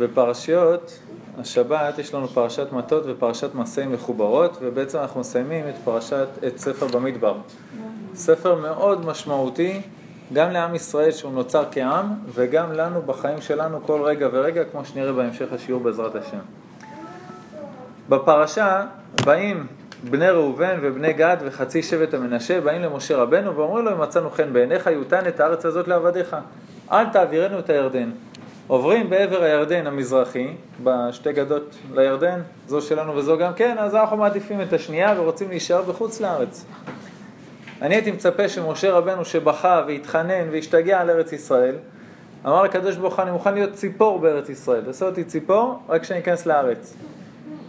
בפרשיות השבת יש לנו פרשת מטות ופרשת מסעי מחוברות, ובעצם אנחנו מסיימים את פרשת, את ספר במדבר. ספר מאוד משמעותי, גם לעם ישראל שהוא נוצר כעם, וגם לנו בחיים שלנו כל רגע ורגע, כמו שנראה בהמשך השיעור בעזרת השם. בפרשה באים בני ראובן ובני גד וחצי שבט המנשה, באים למשה רבנו ואומרים לו, אם מצאנו חן בעיניך, יותן את הארץ הזאת לעבדיך. אל תעבירנו את הירדן. עוברים בעבר הירדן המזרחי, בשתי גדות לירדן, זו שלנו וזו גם כן, אז אנחנו מעדיפים את השנייה ורוצים להישאר בחוץ לארץ. אני הייתי מצפה שמשה רבנו שבכה והתחנן והשתגע על ארץ ישראל, אמר לקדוש ברוך הוא, אני מוכן להיות ציפור בארץ ישראל, תעשה אותי ציפור רק כשאני אכנס לארץ.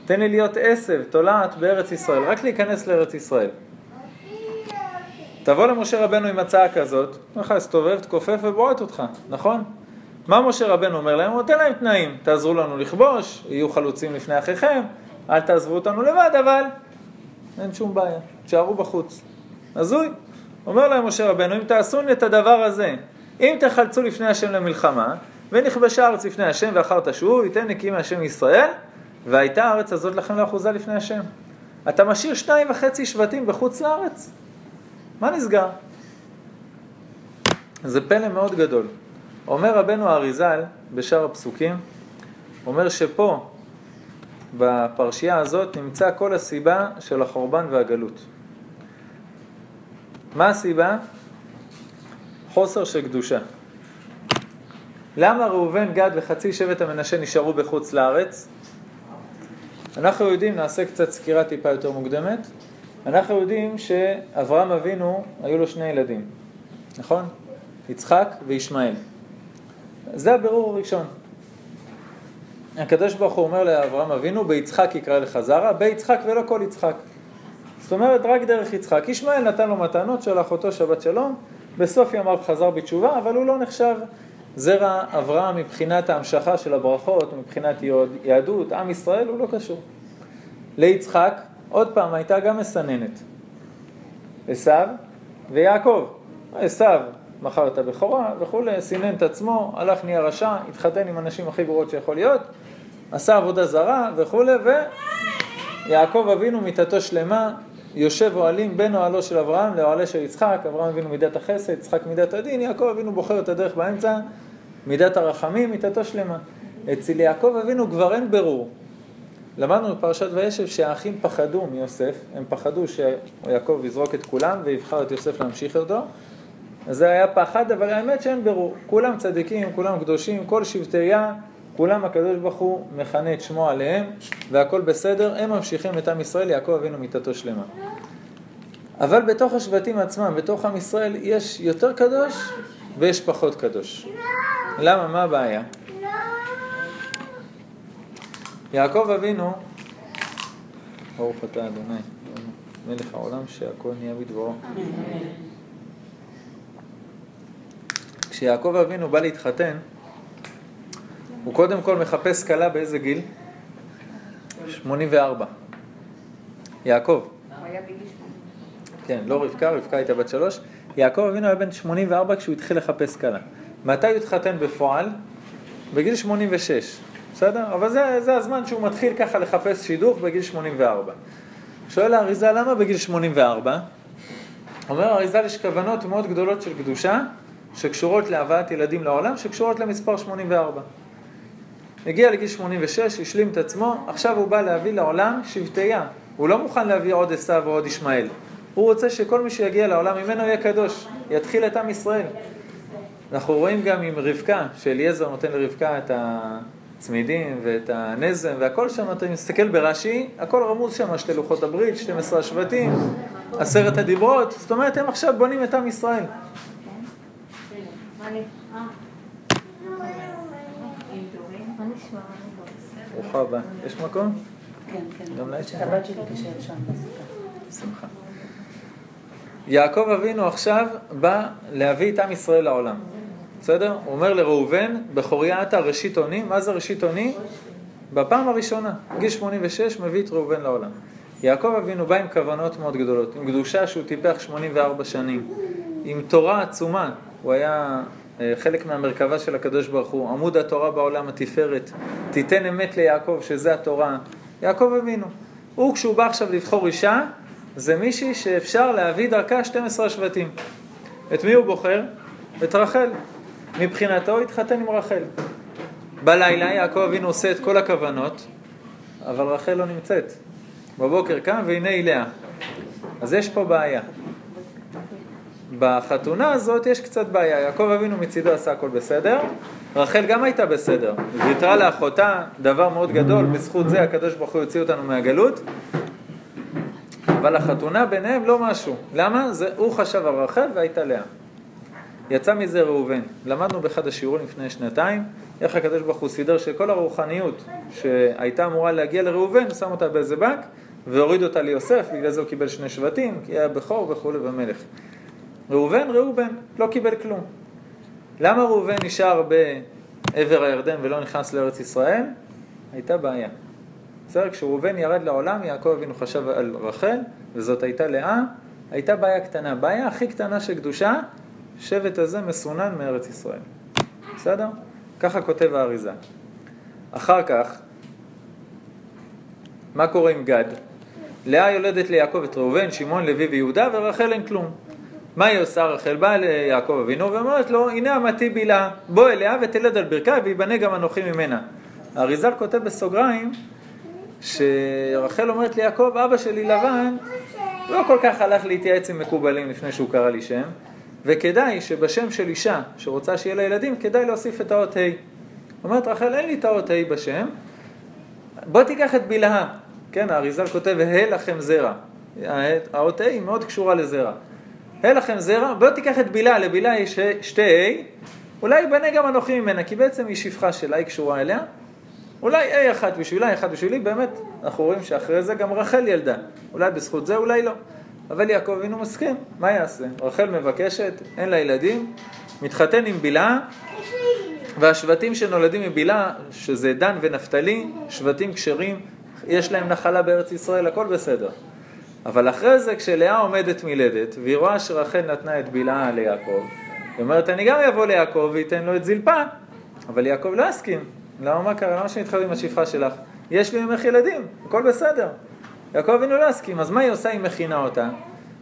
תן לי להיות עשב, תולעת בארץ ישראל, רק להיכנס לארץ ישראל. תבוא למשה רבנו עם הצעה כזאת, אומר לך, תסתובב, תכופף ובועט אותך, נכון? מה משה רבנו אומר להם? הוא נותן להם תנאים, תעזרו לנו לכבוש, יהיו חלוצים לפני אחיכם, אל תעזבו אותנו לבד, אבל אין שום בעיה, תשארו בחוץ. הזוי. אומר להם משה רבנו, אם תעשו את הדבר הזה, אם תחלצו לפני השם למלחמה, ונכבשה הארץ לפני השם ואחר תשבו, ייתן נקי מהשם ישראל, והייתה הארץ הזאת לכם לאחוזה לפני השם. אתה משאיר שניים וחצי שבטים בחוץ לארץ? מה נסגר? זה פלא מאוד גדול. אומר רבנו האריזל בשאר הפסוקים, אומר שפה, בפרשייה הזאת, נמצא כל הסיבה של החורבן והגלות. מה הסיבה? חוסר של קדושה. למה ראובן, גד וחצי שבט המנשה נשארו בחוץ לארץ? אנחנו יודעים, נעשה קצת סקירה טיפה יותר מוקדמת, אנחנו יודעים שאברהם אבינו, היו לו שני ילדים, נכון? יצחק וישמעאל. זה הבירור הראשון. הקדוש ברוך הוא אומר לאברהם אבינו, ביצחק יקרא לך זרע, ביצחק ולא כל יצחק. זאת אומרת, רק דרך יצחק. ישמעאל נתן לו מתנות, שלח אותו שבת שלום, בסוף ימיו חזר בתשובה, אבל הוא לא נחשב זרע אברהם מבחינת ההמשכה של הברכות, מבחינת יהדות, עם ישראל, הוא לא קשור. ליצחק, עוד פעם, הייתה גם מסננת. עשו ויעקב. עשו מכר את הבכורה וכולי, סינן את עצמו, הלך נהיה רשע, התחתן עם הנשים הכי גרועות שיכול להיות, עשה עבודה זרה וכולי, ויעקב אבינו מיתתו שלמה, יושב אוהלים בין אוהלו של אברהם לאוהלה של יצחק, אברהם אבינו מידת החסד, יצחק מידת הדין, יעקב אבינו בוחר את הדרך באמצע, מידת הרחמים, מיתתו שלמה. אצל יעקב אבינו כבר אין ברור. למדנו בפרשת וישב שהאחים פחדו מיוסף, הם פחדו שיעקב יזרוק את כולם ויבחר את יוסף להמשיך אותו. אז זה היה פחד, אבל האמת שאין ברור. כולם צדיקים, כולם קדושים, כל שבטי יה, כולם הקדוש ברוך הוא מכנה את שמו עליהם, והכל בסדר, הם ממשיכים את עם ישראל, יעקב אבינו מיתתו שלמה. אבל בתוך השבטים עצמם, בתוך עם ישראל, יש יותר קדוש ויש פחות קדוש. למה? מה הבעיה? יעקב אבינו, ברוך אתה אדוני, מלך העולם שהכל נהיה בדברו. כשיעקב אבינו בא להתחתן, הוא קודם כל מחפש כלה באיזה גיל? 84. יעקב. כן, לא רבקה, רבקה הייתה בת שלוש. יעקב אבינו היה בן 84 כשהוא התחיל לחפש כלה. מתי הוא התחתן בפועל? בגיל 86, בסדר? אבל זה, זה הזמן שהוא מתחיל ככה לחפש שידוך בגיל 84. שואל האריזה, למה בגיל 84? אומר האריזה, יש כוונות מאוד גדולות של קדושה, שקשורות להבאת ילדים לעולם, שקשורות למספר 84. הגיע לגיל 86, השלים את עצמו, עכשיו הוא בא להביא לעולם שבטייה. הוא לא מוכן להביא עוד עשיו ועוד ישמעאל. הוא רוצה שכל מי שיגיע לעולם ממנו יהיה קדוש, יתחיל את עם ישראל. אנחנו רואים גם עם רבקה, שאליעזר נותן לרבקה את הצמידים ואת הנזם והכל שם, אתה מסתכל ברש"י, הכל רמוז שם, שתי לוחות הברית, 12 השבטים, עשרת הדיברות, זאת אומרת הם עכשיו בונים את עם ישראל. ברוכה הבאה. יש מקום? כן, כן. גם לה יש מקום? הבת שלי תשב שם בסוכה. שמחה. יעקב אבינו עכשיו בא להביא את עם ישראל לעולם. בסדר? הוא אומר לראובן, בכוריה אתה ראשית אוני. מה זה ראשית אוני? בפעם הראשונה, גיל 86, מביא את ראובן לעולם. יעקב אבינו בא עם כוונות מאוד גדולות, עם קדושה שהוא טיפח 84 שנים, עם תורה עצומה, הוא היה אה, חלק מהמרכבה של הקדוש ברוך הוא, עמוד התורה בעולם התפארת, תיתן אמת ליעקב שזה התורה, יעקב אבינו. הוא כשהוא בא עכשיו לבחור אישה, זה מישהי שאפשר להביא דרכה 12 שבטים. את מי הוא בוחר? את רחל. מבחינתו התחתן עם רחל. בלילה יעקב אבינו עושה את כל הכוונות, אבל רחל לא נמצאת. בבוקר קם והנה היא לאה. אז יש פה בעיה. בחתונה הזאת יש קצת בעיה. יעקב אבינו מצידו עשה הכל בסדר, רחל גם הייתה בסדר. ויתרה לאחותה, דבר מאוד גדול, בזכות זה הקדוש ברוך הוא יוציא אותנו מהגלות. אבל החתונה ביניהם לא משהו. למה? זה, הוא חשב על רחל והייתה לאה. יצא מזה ראובן. למדנו באחד השיעורים לפני שנתיים, איך הקדוש ברוך הוא סידר שכל הרוחניות שהייתה אמורה להגיע לראובן, שם אותה באיזה בנק והוריד אותה ליוסף, בגלל זה הוא קיבל שני שבטים, כי היה בכור וכולי ומלך. ראובן, ראובן, לא קיבל כלום. למה ראובן נשאר בעבר הירדן ולא נכנס לארץ ישראל? הייתה בעיה. בסדר, כשראובן ירד לעולם, יעקב אבינו חשב על רחל, וזאת הייתה לאה, הייתה בעיה קטנה. בעיה הכי קטנה של קדושה, שבט הזה מסונן מארץ ישראל. בסדר? ככה כותב האריזה. אחר כך, מה קורה עם גד? לאה יולדת ליעקב את ראובן, שמעון, לוי ויהודה, ורחל אין כלום. מה היא עושה רחל? באה ליעקב אבינו ואומרת לו, הנה אמתי בילה, בוא אליה ותלד על ברכי ויבנה גם אנוכי ממנה. האריזל כותב בסוגריים שרחל אומרת ליעקב, אבא שלי לבן לא כל כך הלך להתייעץ עם מקובלים לפני שהוא קרא לי שם, וכדאי שבשם של אישה שרוצה שיהיה לה ילדים, כדאי להוסיף את האות ה'. אומרת רחל, אין לי את האות ה' בשם, בוא תיקח את בלהה. כן, האריזל כותב, הא לכם זרע. האות ה' מאוד קשורה לזרע. הא לכם זרע, בוא תיקח את בילה, לבילה יש שתי ה', אולי יבנה גם אנוכי ממנה, כי בעצם היא שפחה שלה, היא קשורה אליה. אולי ה' אחת בשבילה, אחת בשבילי, באמת, אנחנו רואים שאחרי זה גם רחל ילדה. אולי בזכות זה, אולי לא. אבל יעקב אבינו מסכים, מה יעשה? רחל מבקשת, אין לה ילדים, מתחתן עם בילה, והשבטים שנולדים מבילה, שזה דן ונפתלי, שבטים כשרים, יש להם נחלה בארץ ישראל, הכל בסדר. אבל אחרי זה, כשלאה עומדת מלדת, והיא רואה שרחל נתנה את בלעה ליעקב, היא אומרת, אני גם אבוא ליעקב ואתן לו את זלפה, אבל יעקב לא יסכים. למה מה קרה? למה אתחתן עם השפחה שלך? יש לי ממך ילדים, הכל בסדר. יעקב אבינו לא יסכים, אז מה היא עושה? היא מכינה אותה,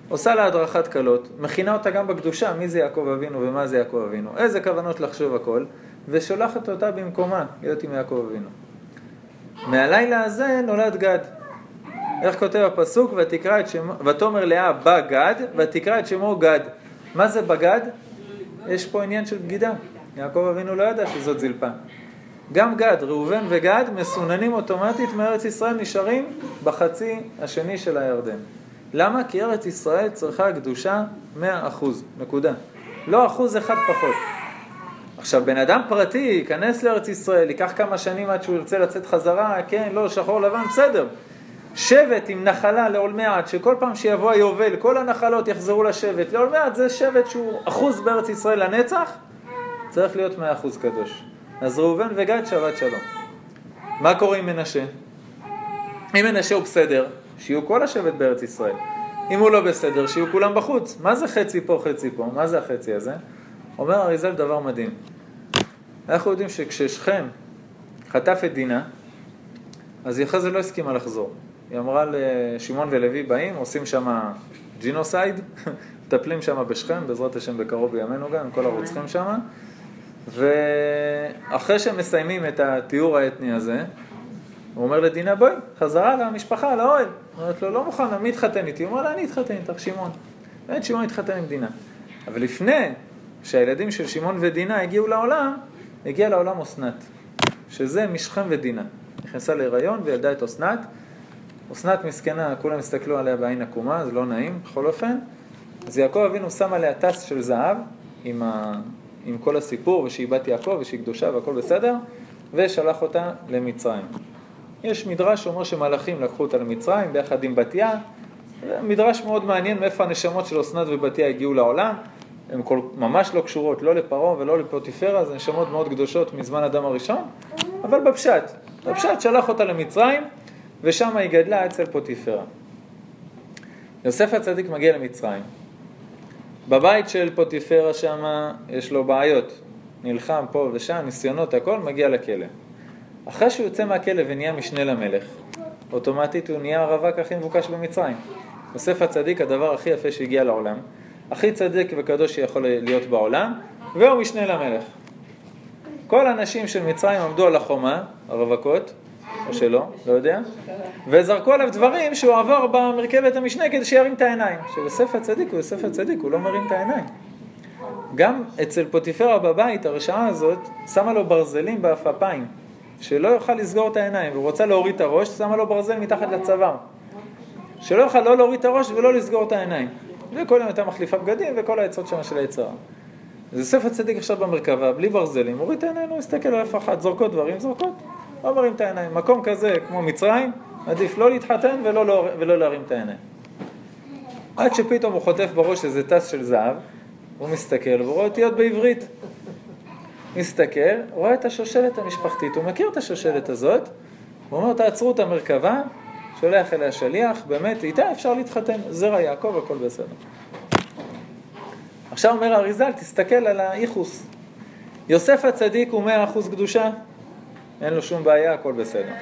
עושה לה הדרכת כלות, מכינה אותה גם בקדושה, מי זה יעקב אבינו ומה זה יעקב אבינו, איזה כוונות לחשוב הכל, ושולחת אותה במקומה, להיות עם יעקב אבינו. מהלילה הזה נולד גד. איך כותב הפסוק? ותקרא את שמו, ותאמר לאה בגד, ותקרא את שמו גד. מה זה בגד? יש פה עניין של בגידה. יעקב אבינו לא ידע שזאת זלפה. גם גד, ראובן וגד מסוננים אוטומטית מארץ ישראל, נשארים בחצי השני של הירדן. למה? כי ארץ ישראל צריכה קדושה 100%, נקודה. לא אחוז אחד פחות. עכשיו, בן אדם פרטי ייכנס לארץ ישראל, ייקח כמה שנים עד שהוא ירצה לצאת חזרה, כן, לא, שחור לבן, בסדר. שבט עם נחלה לעולמי עד, שכל פעם שיבוא היובל, כל הנחלות יחזרו לשבט. לעולמי עד זה שבט שהוא אחוז בארץ ישראל לנצח, צריך להיות מאה אחוז קדוש. אז ראובן וגד שבת שלום. מה קורה עם מנשה? אם מנשה הוא בסדר, שיהיו כל השבט בארץ ישראל. אם הוא לא בסדר, שיהיו כולם בחוץ. מה זה חצי פה, חצי פה? מה זה החצי הזה? אומר אריזל דבר מדהים. אנחנו יודעים שכששכם חטף את דינה, אז היא אחרי זה לא הסכימה לחזור. היא אמרה לשמעון ולוי באים, עושים שם ג'ינוסייד, מטפלים שם בשכם, בעזרת השם בקרוב בימינו גם, עם כל הרוצחים שם. ואחרי שהם מסיימים את התיאור האתני הזה, הוא אומר לדינה, בואי, חזרה למשפחה, לאוהל. אומרת לו, לא מוכן, מי יתחתן איתי? הוא אומר לה, אני אתחתן איתך, שמעון. באמת שמעון התחתן עם דינה. אבל לפני שהילדים של שמעון ודינה הגיעו לעולם, הגיעה לעולם אסנת, שזה משכם ודינה. נכנסה להיריון וילדה את אסנת. אסנת מסכנה, כולם הסתכלו עליה בעין עקומה, זה לא נעים, בכל אופן. אז יעקב אבינו שם עליה טס של זהב עם, ה... עם כל הסיפור, ושהיא בת יעקב ושהיא קדושה והכל בסדר, ושלח אותה למצרים. יש מדרש שאומר שמלאכים לקחו אותה למצרים ביחד עם בתיה. מדרש מאוד מעניין מאיפה הנשמות של אסנת ובתיה הגיעו לעולם. הן כל, ממש לא קשורות לא לפרעה ולא לפוטיפרה, זה נשמות מאוד קדושות מזמן אדם הראשון, אבל בפשט. בפשט שלח אותה למצרים, ושם היא גדלה אצל פוטיפרה. יוסף הצדיק מגיע למצרים. בבית של פוטיפרה שם יש לו בעיות. נלחם פה ושם, ניסיונות, הכל, מגיע לכלא. אחרי שהוא יוצא מהכלא ונהיה משנה למלך, אוטומטית הוא נהיה הרווק הכי מבוקש במצרים. יוסף הצדיק, הדבר הכי יפה שהגיע לעולם, הכי צדיק וקדוש שיכול להיות בעולם, והוא משנה למלך. כל הנשים של מצרים עמדו על החומה, הרווקות, או שלא, לא יודע, וזרקו עליו דברים שהוא עבר במרכבת המשנה כדי שירים את העיניים. שיוסף הצדיק הוא יוסף הצדיק, הוא לא מרים את העיניים. גם אצל פוטיפרה בבית, הרשעה הזאת, שמה לו ברזלים בעפפיים, שלא יוכל לסגור את העיניים, והוא רוצה להוריד את הראש, שמה לו ברזל מתחת לצוואר. שלא יוכל לא להוריד את הראש ולא לסגור את העיניים. וכל יום הייתה מחליפה בגדים וכל העצות שם של היצרה. אז יוסף הצדיק עכשיו במרכבה, בלי ברזלים, מוריד את העיניים, הוא מסתכל על אף אחת, זורקות דברים, זורקות, לא מרים את העיניים. מקום כזה, כמו מצרים, עדיף לא להתחתן ולא, לא, ולא להרים את העיניים. עד שפתאום הוא חוטף בראש איזה טס של זהב, הוא מסתכל והוא רואה אותיות בעברית. מסתכל, רואה את השושלת המשפחתית, הוא מכיר את השושלת הזאת, הוא אומר, תעצרו את המרכבה, שולח אליה שליח, באמת, איתה אפשר להתחתן, זרע יעקב, הכל בסדר. עכשיו אומר האריזל, תסתכל על האיחוס. יוסף הצדיק הוא מאה אחוז קדושה, אין לו שום בעיה, הכל בסדר.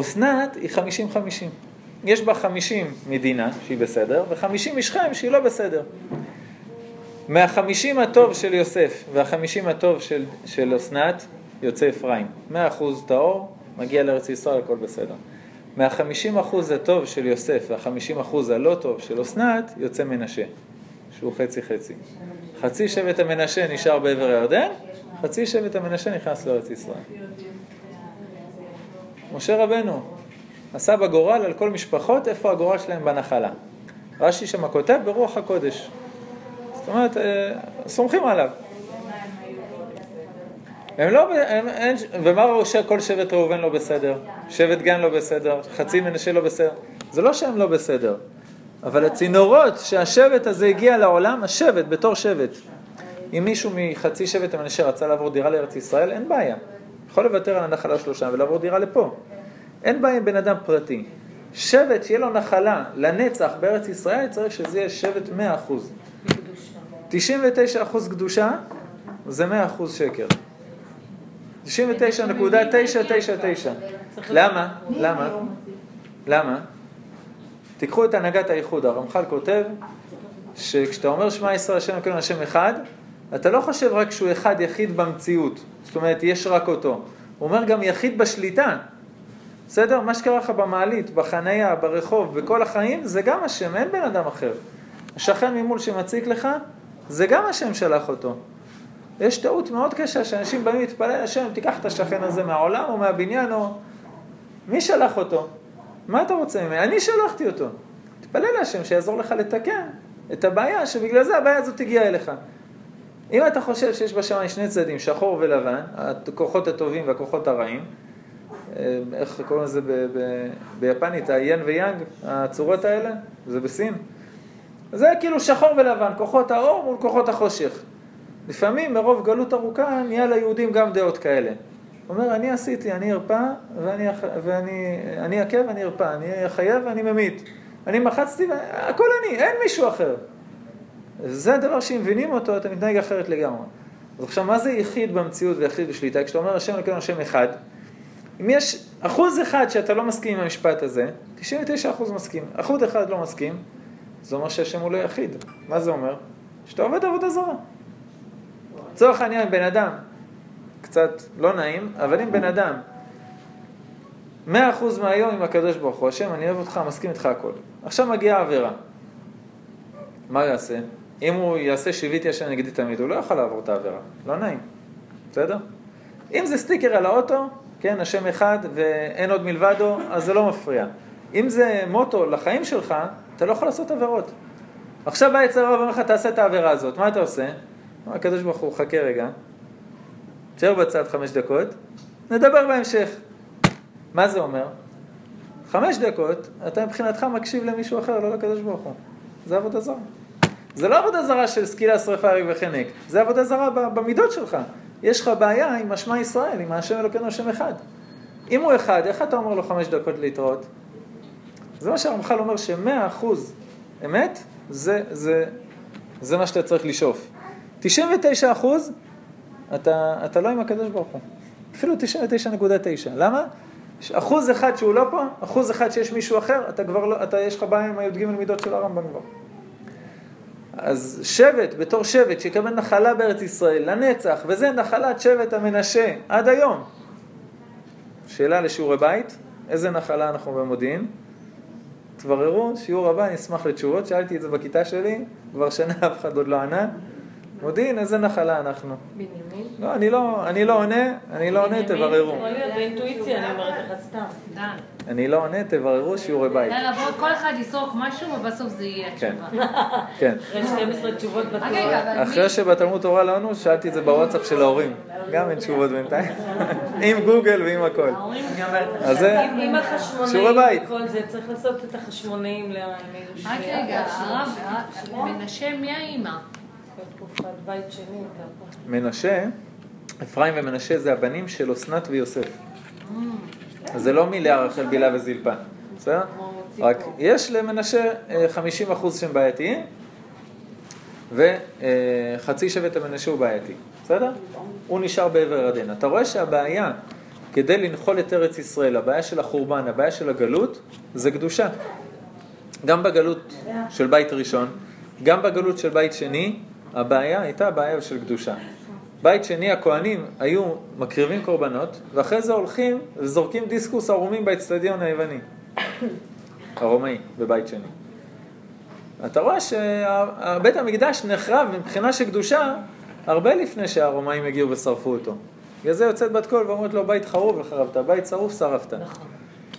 אסנת היא חמישים חמישים. יש בה חמישים מדינה, שהיא בסדר, וחמישים משכם, שהיא לא בסדר. מהחמישים הטוב של יוסף והחמישים הטוב של, של אסנת, יוצא אפרים. מאה אחוז טהור, מגיע לארץ ישראל, הכל בסדר. מהחמישים אחוז הטוב של יוסף והחמישים אחוז הלא טוב של אסנת, יוצא מנשה, שהוא חצי חצי. חצי שבט המנשה נשאר בעבר הירדן, חצי שבט המנשה נכנס לארץ ישראל. משה רבנו עשה בגורל על כל משפחות איפה הגורל שלהם בנחלה. רש"י שם כותב ברוח הקודש. זאת אומרת, אה, סומכים עליו. הם לא, הם, אין, ומה ראו שכל שבט ראובן לא בסדר, שבט גן לא בסדר, חצי מנשה לא בסדר, זה לא שהם לא בסדר, אבל הצינורות שהשבט הזה הגיע לעולם, השבט בתור שבט, אם מישהו מחצי שבט המנשה רצה לעבור דירה לארץ ישראל, אין בעיה, יכול לוותר על הנחלה שלו שם ולעבור דירה לפה, אין בעיה עם בן אדם פרטי, שבט שיהיה לו נחלה לנצח בארץ ישראל, צריך שזה יהיה שבט 100%. 99% קדושה זה 100% שקר. 99.999. למה? למה? למה? תיקחו את הנהגת האיחוד, הרמח"ל כותב שכשאתה אומר שמע ישראל השם אלוקינו השם אחד, אתה לא חושב רק שהוא אחד יחיד במציאות, זאת אומרת יש רק אותו, הוא אומר גם יחיד בשליטה, בסדר? מה שקרה לך במעלית, בחנייה, ברחוב, בכל החיים, זה גם השם, אין בן אדם אחר. השכן ממול שמציק לך, זה גם השם שלח אותו. יש טעות מאוד קשה שאנשים באים להתפלל השם, תיקח את השכן הזה מהעולם או מהבניין או... מי שלח אותו? מה אתה רוצה ממני? אני שלחתי אותו. תתפלל להשם שיעזור לך לתקן את הבעיה, שבגלל זה הבעיה הזאת הגיעה אליך. אם אתה חושב שיש בשמיים שני צדדים, שחור ולבן, הכוחות הטובים והכוחות הרעים, אה, איך קוראים לזה ביפנית, היאן ויאנג, הצורות האלה, זה בסין. זה כאילו שחור ולבן, כוחות האור מול כוחות החושך. לפעמים מרוב גלות ארוכה נהיה ליהודים גם דעות כאלה. הוא אומר, אני עשיתי, אני ארפא ואני, ואני אני אכה ואני ארפא, אני אחיה ואני ממית. אני מחצתי, הכל אני, אין מישהו אחר. זה הדבר שאם מבינים אותו, אתה מתנהג אחרת לגמרי. אז עכשיו, מה זה יחיד במציאות ויחיד בשליטה? כשאתה אומר השם אלוקינו השם אחד, אם יש אחוז אחד שאתה לא מסכים עם המשפט הזה, 99 אחוז מסכים. אחוז אחד לא מסכים, זה אומר שהשם הוא לא יחיד. מה זה אומר? שאתה עובד עבודה זרה. לצורך העניין, בן אדם, קצת לא נעים, אבל אם בן אדם, מאה אחוז מהיום עם הקדוש ברוך הוא, השם, אני אוהב אותך, מסכים איתך הכל. עכשיו מגיעה עבירה. מה יעשה? אם הוא יעשה שיביתי השם נגדי תמיד, הוא לא יכול לעבור את העבירה. לא נעים. בסדר? אם זה סטיקר על האוטו, כן, השם אחד ואין עוד מלבדו, אז זה לא מפריע. אם זה מוטו לחיים שלך, אתה לא יכול לעשות עבירות. עכשיו בא יצר הרב ואומר לך, תעשה את העבירה הזאת. מה אתה עושה? הקדוש ברוך הוא, חכה רגע, תשאר בצד חמש דקות, נדבר בהמשך. מה זה אומר? חמש דקות, אתה מבחינתך מקשיב למישהו אחר, לא לקדוש ברוך הוא. זה עבודה זרה. זה לא עבודה זרה של סקילה, שרפה, הריג וחנק, זה עבודה זרה במידות שלך. יש לך בעיה עם השמע ישראל, עם השם אלוקינו השם אחד. אם הוא אחד, איך אתה אומר לו חמש דקות להתראות? זה מה שהרמח"ל אומר שמאה אחוז אמת, זה, זה, זה מה שאתה צריך לשאוף. 99 אחוז, אתה, אתה לא עם הקדוש ברוך הוא. אפילו 99.9. למה? אחוז אחד שהוא לא פה, אחוז אחד שיש מישהו אחר, אתה כבר לא, אתה, יש לך בעיה עם הי"ג מידות של הרמב"ם כבר. אז שבט, בתור שבט, שיקבל נחלה בארץ ישראל, לנצח, וזה נחלת שבט המנשה, עד היום. שאלה לשיעורי בית, איזה נחלה אנחנו במודיעין? תבררו, שיעור הבא, אני אשמח לתשובות, שאלתי את זה בכיתה שלי, כבר שנה אף אחד עוד לא ענה. מודיעין, איזה נחלה אנחנו. בנימין? לא, אני לא, אני לא עונה, אני לא עונה, תבררו. אני לא עונה, תבררו שיעורי בית. יאללה, בוא, כל אחד יזרוק משהו ובסוף זה יהיה כן. התשובה. כן. אחרי 12 תשובות רגע, בתורה. אחרי שבתלמוד תורה לא ענו, שאלתי את זה בוואטסאפ של ההורים. גם אין תשובות בינתיים. עם גוגל ועם הכל. אז זה שיעורי בית. צריך לעשות את החשמונאים לאלו רק רגע, הרב, מנשה, מי האימא? מנשה, אפרים ומנשה זה הבנים של אסנת ויוסף. אז זה לא מלאה, רחל, בילה וזלפה. בסדר? רק יש למנשה אה, 50% שהם בעייתיים, וחצי שבט המנשה הוא בעייתי. בסדר? הוא נשאר בעבר הירדן. אתה רואה שהבעיה כדי לנחול את ארץ ישראל, הבעיה של החורבן, הבעיה של הגלות, זה קדושה. גם בגלות של בית ראשון, גם בגלות של בית שני, הבעיה הייתה בעיה של קדושה. בית שני, הכהנים היו מקריבים קורבנות, ואחרי זה הולכים וזורקים דיסקוס ערומים באצטדיון היווני. הרומאי, בבית שני. אתה רואה שבית המקדש נחרב מבחינה של קדושה הרבה לפני שהרומאים הגיעו ושרפו אותו. בגלל זה יוצאת בת קול ואומרת לו, בית חרוב וחרבת, בית שרוף שרפת.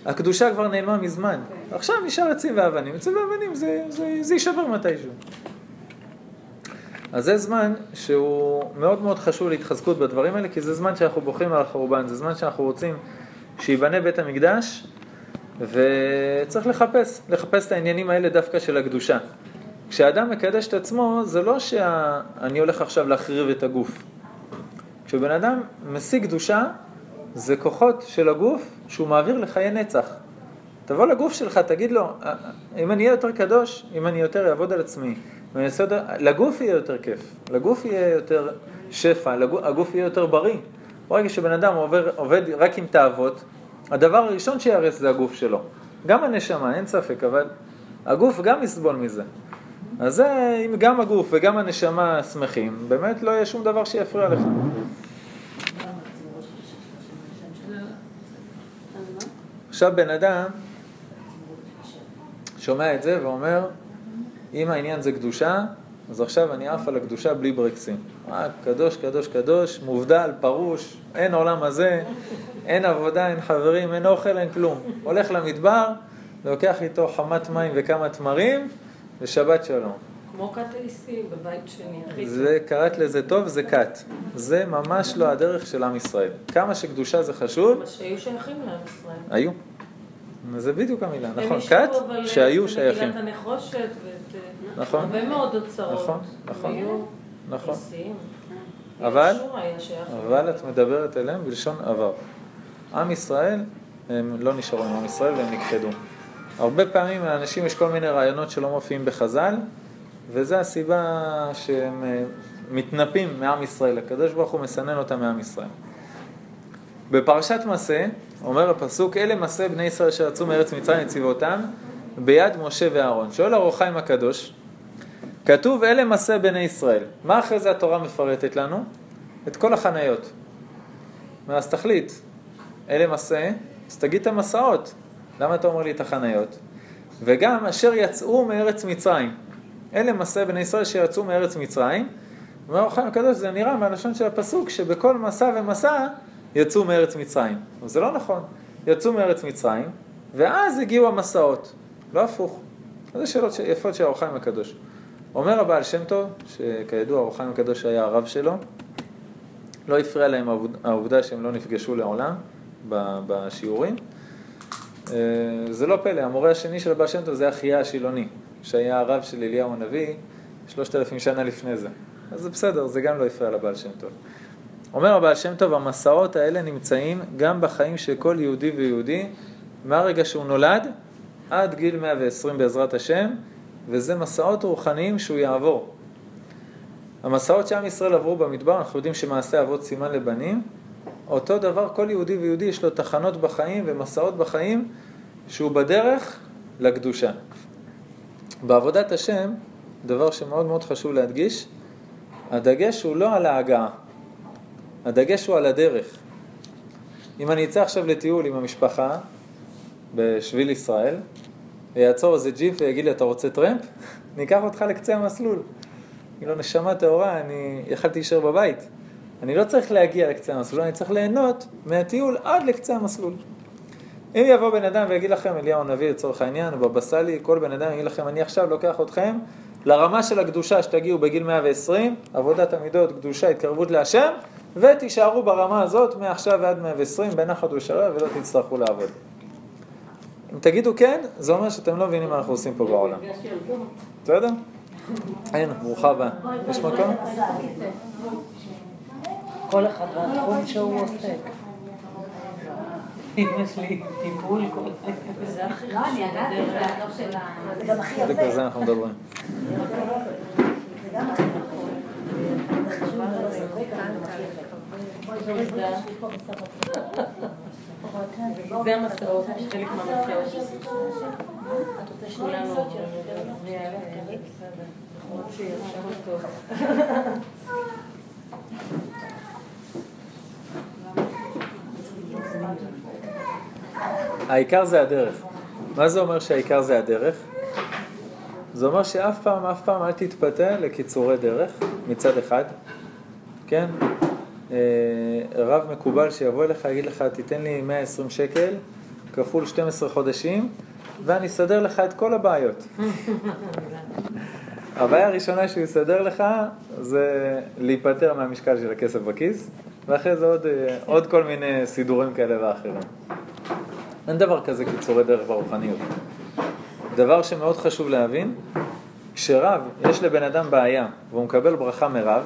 הקדושה כבר נעלמה מזמן. עכשיו נשאר עצים ואבנים. עצים ואבנים זה, זה, זה יישבר מתישהו. אז זה זמן שהוא מאוד מאוד חשוב להתחזקות בדברים האלה, כי זה זמן שאנחנו בוכים על החורבן, זה זמן שאנחנו רוצים שייבנה בית המקדש, וצריך לחפש, לחפש את העניינים האלה דווקא של הקדושה. כשאדם מקדש את עצמו, זה לא שאני הולך עכשיו להחריב את הגוף. כשבן אדם משיג קדושה, זה כוחות של הגוף שהוא מעביר לחיי נצח. תבוא לגוף שלך, תגיד לו, אם אני אהיה יותר קדוש, אם אני יותר אעבוד על עצמי, יותר, לגוף יהיה יותר כיף, לגוף יהיה יותר שפע, לגוף, הגוף יהיה יותר בריא. ברגע שבן אדם עובר, עובד רק עם תאוות, הדבר הראשון שיהרס זה הגוף שלו. גם הנשמה, אין ספק, אבל הגוף גם יסבול מזה. אז זה, אם גם הגוף וגם הנשמה שמחים, באמת לא יהיה שום דבר שיפריע לך. עכשיו בן אדם שומע את זה ואומר, אם העניין זה קדושה, אז עכשיו אני עף על הקדושה בלי ברקסים. רק קדוש, קדוש, קדוש, מובדל, פרוש, אין עולם הזה, אין עבודה, אין חברים, אין אוכל, אין כלום. הולך למדבר, לוקח איתו חמת מים וכמה תמרים, ושבת שלום. כמו כת האיסי בבית שני. זה, קראת לזה טוב, זה כת. זה ממש לא הדרך של עם ישראל. כמה שקדושה זה חשוב, מה שהיו שייכים לעם ישראל. היו. זה בדיוק המילה, הם נכון, כת אבל, שהיו את שייכים. מגילת הנחושת ואת אה, נכון. הרבה מאוד אוצרות. נכון, נכון. נכון. אבל. אבל את מדברת אליהם בלשון עבר. עם ישראל, הם לא נשארו עם עם ישראל והם נכחדו. הרבה פעמים לאנשים יש כל מיני רעיונות שלא מופיעים בחז"ל, וזו הסיבה שהם אה, מתנפים מעם ישראל. הקדוש ברוך הוא מסנן אותם מעם ישראל. בפרשת מסה, אומר הפסוק, אלה מסה בני ישראל אשר יצאו מארץ מצרים לצבאותם ביד משה ואהרון. שואל אור החיים הקדוש, כתוב אלה מסה בני ישראל. מה אחרי זה התורה מפרטת לנו? את כל החניות. אז תחליט, אלה מסה, אז תגיד את המסעות. למה אתה אומר לי את החניות? וגם אשר יצאו מארץ מצרים. אלה מסה בני ישראל שיצאו מארץ מצרים. אומר אור החיים הקדוש, זה נראה מהלשון של הפסוק שבכל מסע ומסע יצאו מארץ מצרים. אבל זה לא נכון. יצאו מארץ מצרים, ואז הגיעו המסעות. לא הפוך. זה שאלות יפות של אור החיים הקדוש. אומר הבעל שם טוב, שכידוע אור החיים הקדוש היה הרב שלו, לא הפריע להם העובדה שהם לא נפגשו לעולם בשיעורים. אה, זה לא פלא, המורה השני של הבעל שם טוב זה אחיה השילוני, שהיה הרב של אליהו הנביא שלושת אלפים שנה לפני זה. אז זה בסדר, זה גם לא הפריע לבעל שם טוב. אומר הבעל שם טוב, המסעות האלה נמצאים גם בחיים של כל יהודי ויהודי, מהרגע שהוא נולד עד גיל 120 בעזרת השם, וזה מסעות רוחניים שהוא יעבור. המסעות שעם ישראל עברו במדבר, אנחנו יודעים שמעשה אבות סימן לבנים, אותו דבר כל יהודי ויהודי יש לו תחנות בחיים ומסעות בחיים שהוא בדרך לקדושה. בעבודת השם, דבר שמאוד מאוד חשוב להדגיש, הדגש הוא לא על ההגעה, הדגש הוא על הדרך. אם אני אצא עכשיו לטיול עם המשפחה בשביל ישראל, ויעצור איזה ג'יפ ויגיד לי, אתה רוצה טרמפ? אני אקח אותך לקצה המסלול. לא נשמה טהורה, אני יכלתי להישאר בבית. אני לא צריך להגיע לקצה המסלול, אני צריך ליהנות מהטיול עד לקצה המסלול. אם יבוא בן אדם ויגיד לכם, אליהו הנביא לצורך העניין, או בבא סאלי, כל בן אדם יגיד לכם, אני עכשיו לוקח אתכם לרמה של הקדושה שתגיעו בגיל 120, עבודת המידות, קדושה, התקרבות להשם, ותישארו ברמה הזאת מעכשיו ועד 120 בנחת ושרה ולא תצטרכו לעבוד. אם תגידו כן, זה אומר שאתם לא מבינים מה אנחנו עושים פה בעולם. בסדר? הנה, ברוכה הבאה. יש מקום? כל אחד והתחום שהוא עוסק. אם יש לי טיפול כל וזה הכי לא, אני חשוב ידעתי, זה ה... זה גם הכי בדיוק יפה. על זה אנחנו מדברים. זה גם הכי. זה חשוב זה המסעות, חלק מהמסעות. העיקר זה הדרך. מה זה אומר שהעיקר זה הדרך? זה אומר שאף פעם, אף פעם אל תתפתה לקיצורי דרך מצד אחד, כן? אה, רב מקובל שיבוא אליך, יגיד לך, תיתן לי 120 שקל כפול 12 חודשים, ואני אסדר לך את כל הבעיות. הבעיה הראשונה שהוא יסדר לך זה להיפטר מהמשקל של הכסף בכיס, ואחרי זה עוד, אה, עוד כל מיני סידורים כאלה ואחרים. אין דבר כזה קיצורי דרך ברוחניות. דבר שמאוד חשוב להבין, כשרב, יש לבן אדם בעיה והוא מקבל ברכה מרב,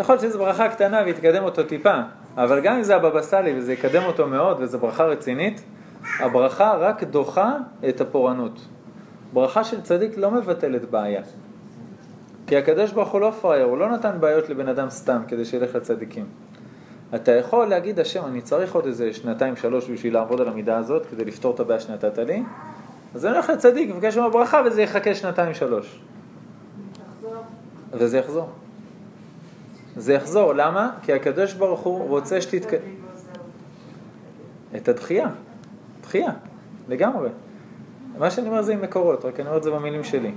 יכול להיות שזו ברכה קטנה ויתקדם אותו טיפה, אבל גם אם זה הבבא סאלי וזה יקדם אותו מאוד וזו ברכה רצינית, הברכה רק דוחה את הפורענות. ברכה של צדיק לא מבטלת בעיה. כי הקדוש ברוך הוא לא פראייר, הוא לא נתן בעיות לבן אדם סתם כדי שילך לצדיקים. אתה יכול להגיד, השם, אני צריך עוד איזה שנתיים, שלוש בשביל לעבוד על המידה הזאת, כדי לפתור את הבעיה שנתת לי, אז אני הולך לצדיק, מבקש ממנו ברכה, וזה יחכה שנתיים, שלוש. וזה יחזור. זה יחזור, למה? כי הקדוש ברוך הוא רוצה שתתק... את הדחייה. דחייה, לגמרי. מה שאני אומר זה עם מקורות, רק אני אומר את זה במילים שלי.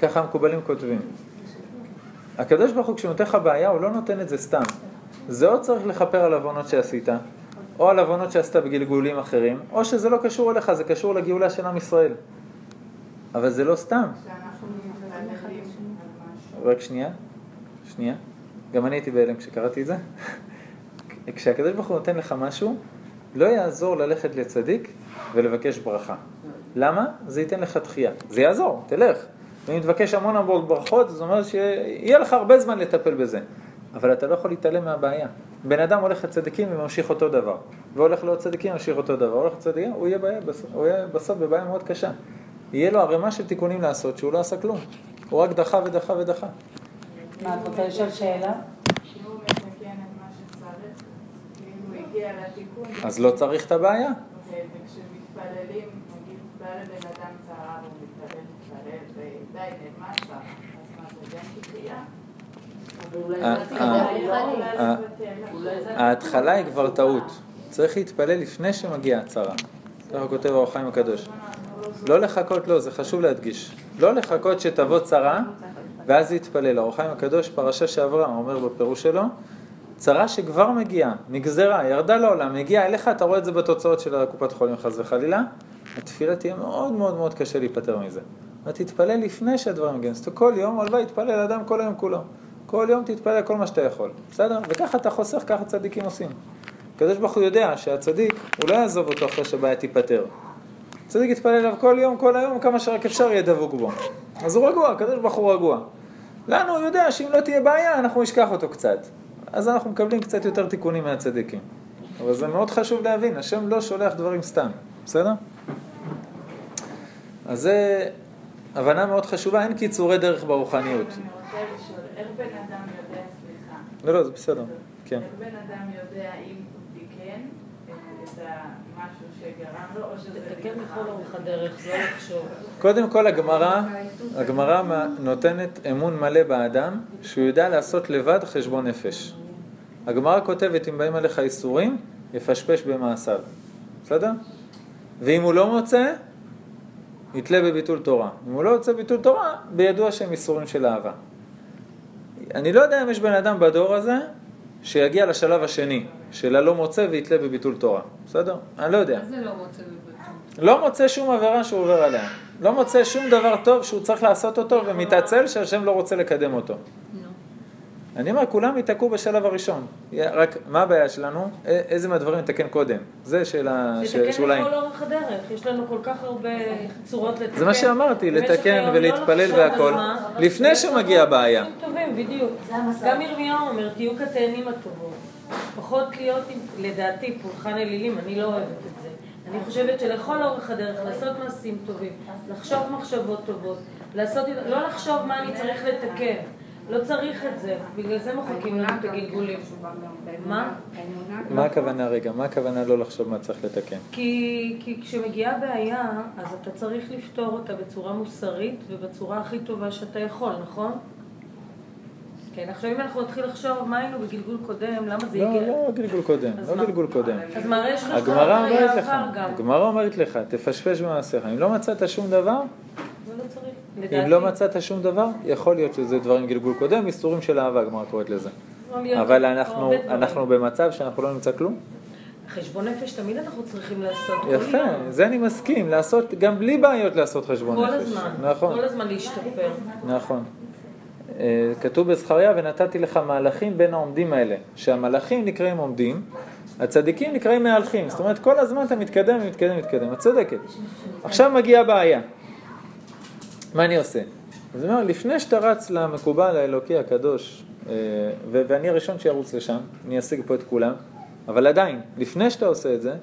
ככה המקובלים כותבים. הקדוש ברוך הוא כשהוא נותן לך בעיה, הוא לא נותן את זה סתם. זה או צריך לכפר על עוונות שעשית, או על עוונות שעשית בגלגולים אחרים, או שזה לא קשור אליך, זה קשור לגאולה של עם ישראל. אבל זה לא סתם. רק שנייה, שנייה. גם אני הייתי בהלם כשקראתי את זה. כשהקדוש ברוך הוא נותן לך משהו, לא יעזור ללכת לצדיק ולבקש ברכה. למה? זה ייתן לך דחייה. זה יעזור, תלך. ואם תבקש המון המון ברכות, זאת אומרת שיהיה לך הרבה זמן לטפל בזה. אבל אתה לא יכול להתעלם מהבעיה. בן אדם הולך לצדיקים וממשיך אותו דבר, והולך לעוד צדיקים וממשיך אותו דבר, הולך לצדיקים, הוא יהיה, בעיה, הוא יהיה בסוף בבעיה מאוד קשה. יהיה לו ערימה של תיקונים לעשות שהוא לא עשה כלום. הוא רק דחה ודחה ודחה. מה, את רוצה לשאול שאלה? לתיקון, אז לא צריך את הבעיה. אוקיי, וכשמתפללים, נגיד, בא לבן אדם צרה והוא מתפלל, מתפלל, ודי, שם, אז מה זה גם? אבל אולי אה, אה, התחילה. אה, ההתחלה היא כבר טעות. צריך להתפלל לפני שמגיעה הצרה. ככה כותב האור חיים הקדוש. לא לחכות, לא, זה חשוב להדגיש. לא לחכות שתבוא צרה, ואז להתפלל. האור חיים הקדוש, פרשה שעברה, אומר בפירוש שלו, צרה שכבר מגיעה, נגזרה, ירדה לעולם, מגיעה אליך, אתה רואה את זה בתוצאות של הקופת חולים חס וחלילה, התפילה תהיה מאוד מאוד מאוד קשה להיפטר מזה. ותתפלל לפני שהדברים מגיעים. אומרת, כל יום, הלוואי יתפלל אדם כל היום כולו. כל יום תתפלל כל מה שאתה יכול, בסדר? וככה אתה חוסך, ככה צדיקים עושים. הקדוש ברוך הוא יודע שהצדיק, הוא לא יעזוב אותו אחרי שהבעיה תיפתר. צדיק יתפלל אליו כל יום, כל היום, כמה שרק אפשר יהיה דבוק בו. אז הוא רגוע, הקדוש ברוך הוא רגוע. לנו הוא יודע שאם לא תהיה בעיה, אנחנו נשכח אותו קצת. אז אנחנו מקבלים קצת יותר תיקונים מהצדיקים. אבל זה מאוד חשוב להבין, השם לא שולח דברים סתם, בסדר? אז זה הבנה מאוד חשובה, אין קיצורי דרך ברוחניות. אני רוצה לשאול, איך בן אדם יודע, סליחה, לא, לא, זה בסדר. כן. איך בן אדם יודע אם הוא תיקן אה, את המשהו לא. קודם כל הגמרא, הגמרא נותנת אמון מלא באדם שהוא יודע לעשות לבד חשבון נפש. הגמרא כותבת אם באים עליך איסורים, יפשפש במעשיו. בסדר? ואם הוא לא מוצא, יתלה בביטול תורה. אם הוא לא יוצא ביטול תורה, בידוע שהם איסורים של אהבה. אני לא יודע אם יש בן אדם בדור הזה שיגיע לשלב השני, של הלא מוצא ויתלה בביטול תורה. בסדר? אני לא יודע. מה זה לא רוצה בביטול? לא מוצא שום עבירה שהוא עובר עליה. לא מוצא שום דבר טוב שהוא צריך לעשות אותו ומתעצל שהשם לא רוצה לקדם אותו. אני אומר, כולם ייתקעו בשלב הראשון. רק, מה הבעיה שלנו? איזה מהדברים נתקן קודם? זה שאלה ש- לתקן שאולי... לכל אורך הדרך, יש לנו כל כך הרבה צורות לתקן. זה מה שאמרתי, לתקן ולהתפלל לא לחשוב והכל, לפני שמגיעה הבעיה. טובים, בדיוק. גם ירמיהו אומר, תהיו כתאנים הטובות. פחות להיות, לדעתי, פולחן אלילים, אני לא אוהבת את זה. אני חושבת שלכל אורך הדרך לעשות מעשים טובים, לחשוב מחשבות טובות, לעשות, לא לחשוב מה אני צריך לתקן. לא צריך את זה, בגלל זה מוחקים לנו את הגלגולים. מה? מה הכוונה רגע? מה הכוונה לא לחשוב מה צריך לתקן? כי, כי כשמגיעה בעיה, אז אתה צריך לפתור אותה בצורה מוסרית ובצורה הכי טובה שאתה יכול, נכון? כן, עכשיו אם אנחנו נתחיל לחשוב מה היינו בגלגול קודם, למה זה לא, הגיע... לא גלגול קודם, לא? גלגול קודם. אז מה, יש לך הגמרא אומרת לך, גם. הגמרא אומרת לך, תפשפש במעשיך. אם לא מצאת שום דבר, לא צריך. אם לא מצאת שום דבר, יכול להיות שזה דברים גלגול קודם, איסורים של אהבה, הגמרא קוראת לזה. אבל אנחנו, במצב שאנחנו לא נמצא כלום. חשבון נפש תמיד אנחנו צריכים לעשות כל יפה. זה אני מסכים, לעשות, גם בלי בעיות לעשות חשבון כל נפש. הזמן. נכון, כל הזמן להשתפר. נכון. אה, כתוב בזכריה, ונתתי לך מהלכים בין העומדים האלה, שהמלאכים נקראים עומדים, הצדיקים נקראים מהלכים, זאת אומרת כל הזמן אתה מתקדם ומתקדם ומתקדם, את צודקת. עכשיו מגיעה בעיה, מה אני עושה? אז אני אומר, לפני שאתה רץ למקובל האלוקי הקדוש, אה, ואני הראשון שירוץ לשם, אני אשיג פה את כולם, אבל עדיין, לפני שאתה עושה את זה,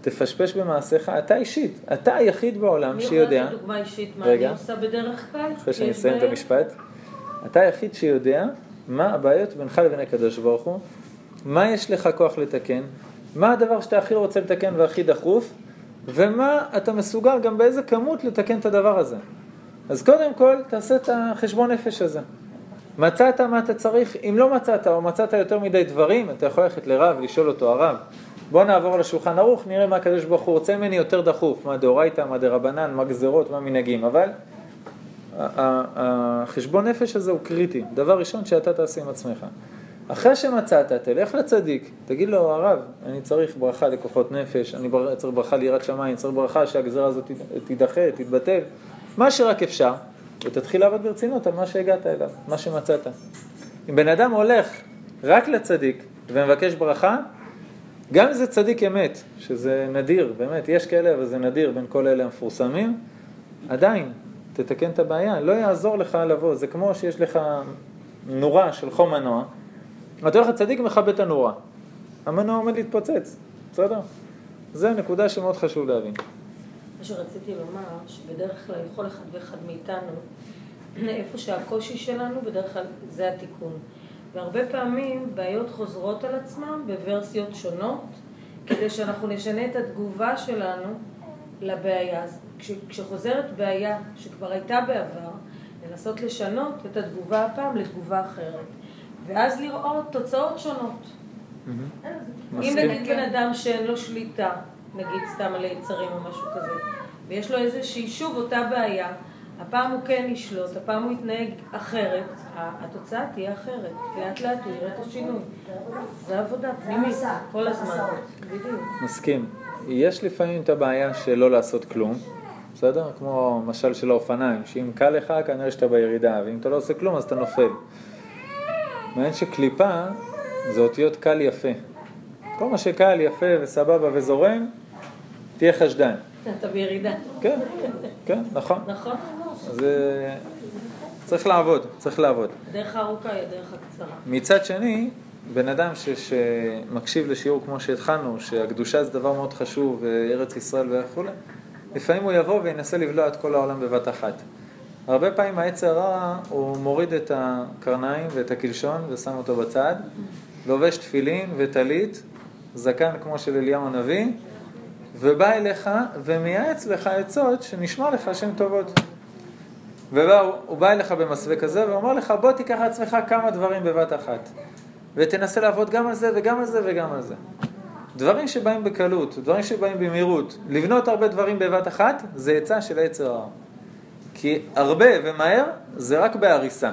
תפשפש במעשיך, אתה אישית, אתה היחיד בעולם אני שיודע, יכולה לתת דוגמה אישית מה רגע. אני עושה בדרך כלל? אחרי שאני אסיים את? המשפט, אתה היחיד שיודע מה הבעיות בינך לבין הקדוש ברוך הוא, מה יש לך כוח לתקן, מה הדבר שאתה הכי רוצה לתקן והכי דחוף, ומה אתה מסוגל גם באיזה כמות לתקן את הדבר הזה. אז קודם כל תעשה את החשבון נפש הזה. מצאת מה אתה צריך, אם לא מצאת או מצאת יותר מדי דברים, אתה יכול ללכת לרב, לשאול אותו, הרב, בוא נעבור לשולחן ערוך, נראה מה הקדוש ברוך הוא רוצה ממני יותר דחוף, מה דאורייתא, מה דרבנן, מה גזרות, מה מנהגים, אבל החשבון נפש הזה הוא קריטי, דבר ראשון שאתה תעשה עם עצמך. אחרי שמצאת, תלך לצדיק, תגיד לו, הרב, אני צריך ברכה לכוחות נפש, אני צריך ברכה ליראת שמיים, צריך ברכה שהגזרה הזאת תידחה, תתבטל, מה שרק אפשר, ותתחיל לעבוד ברצינות על מה שהגעת אליו, מה שמצאת. אם בן אדם הולך רק לצדיק ומבקש ברכה, גם אם זה צדיק אמת, שזה נדיר, באמת, יש כאלה, אבל זה נדיר בין כל אלה המפורסמים, עדיין, תתקן את הבעיה, לא יעזור לך לבוא, זה כמו שיש לך נורה של חום מנוע, אתה הולך לצדיק ומכבה את הנורה, המנוע עומד להתפוצץ, בסדר? זה נקודה שמאוד חשוב להבין. מה שרציתי לומר, שבדרך כלל לכל אחד ואחד מאיתנו, איפה שהקושי שלנו, בדרך כלל זה התיקון. והרבה פעמים בעיות חוזרות על עצמן בוורסיות שונות, כדי שאנחנו נשנה את התגובה שלנו לבעיה. כש, כשחוזרת בעיה שכבר הייתה בעבר, לנסות לשנות את התגובה הפעם לתגובה אחרת. ואז לראות תוצאות שונות. אם מסכים. נגיד בן אדם שאין לו שליטה, נגיד סתם על היצרים או משהו כזה, ויש לו איזושהי, שוב אותה בעיה, הפעם הוא כן ישלוט, הפעם הוא יתנהג אחרת, התוצאה תהיה אחרת. לאט לאט הוא יראה את השינוי. זה עבודה פנימית, כל הזמן. בדיוק. מסכים. יש לפעמים את הבעיה של לא לעשות כלום, בסדר? כמו משל של האופניים, שאם קל לך כנראה שאתה בירידה, ואם אתה לא עושה כלום אז אתה נופל. מעניין שקליפה זה אותיות קל יפה. כל מה שקל, יפה וסבבה וזורם, תהיה חשדן. אתה בירידה. כן, כן, נכון. נכון? אז אה, צריך לעבוד, צריך לעבוד. הדרך הארוכה היא הדרך הקצרה. מצד שני, בן אדם ש, שמקשיב לשיעור כמו שהתחלנו, שהקדושה זה דבר מאוד חשוב, וארץ ישראל וכולי, לפעמים הוא יבוא וינסה לבלוע את כל העולם בבת אחת. הרבה פעמים העץ הרע הוא מוריד את הקרניים ואת הקלשון ושם אותו בצד, לובש תפילין וטלית, זקן כמו של אליהו הנביא, ובא אליך ומייעץ לך עצות שנשמע לך שהן טובות. והוא בא אליך במסווה כזה ואומר לך בוא תיקח לעצמך כמה דברים בבת אחת ותנסה לעבוד גם על זה וגם על זה וגם על זה. דברים שבאים בקלות, דברים שבאים במהירות, לבנות הרבה דברים בבת אחת זה עצה של היצר הרע. כי הרבה ומהר זה רק בהריסה,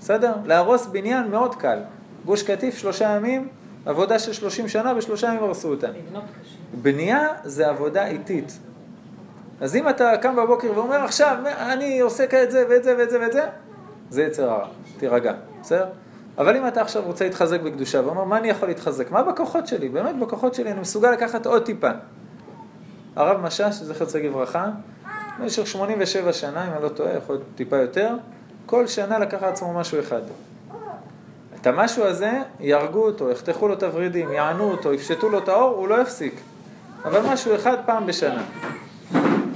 בסדר? להרוס בניין מאוד קל. גוש קטיף שלושה ימים, עבודה של שלושים שנה, בשלושה ימים הרסו אותה. בנייה זה עבודה איטית. אז אם אתה קם בבוקר ואומר עכשיו אני עושה את זה ואת זה ואת זה ואת זה, זה יצר הרע, תירגע, בסדר? אבל אם אתה עכשיו רוצה להתחזק בקדושה ואומר מה אני יכול להתחזק? מה בכוחות שלי? באמת בכוחות שלי אני מסוגל לקחת עוד טיפה. הרב משאש, זכר צדיק לברכה, במשך 87 שנה, אם אני לא טועה, יכול להיות טיפה יותר, כל שנה לקח לעצמו משהו אחד. את המשהו הזה, יהרגו אותו, יחתכו לו את הוורידים, יענו אותו, יפשטו לו את האור, הוא לא יפסיק. אבל משהו אחד פעם בשנה.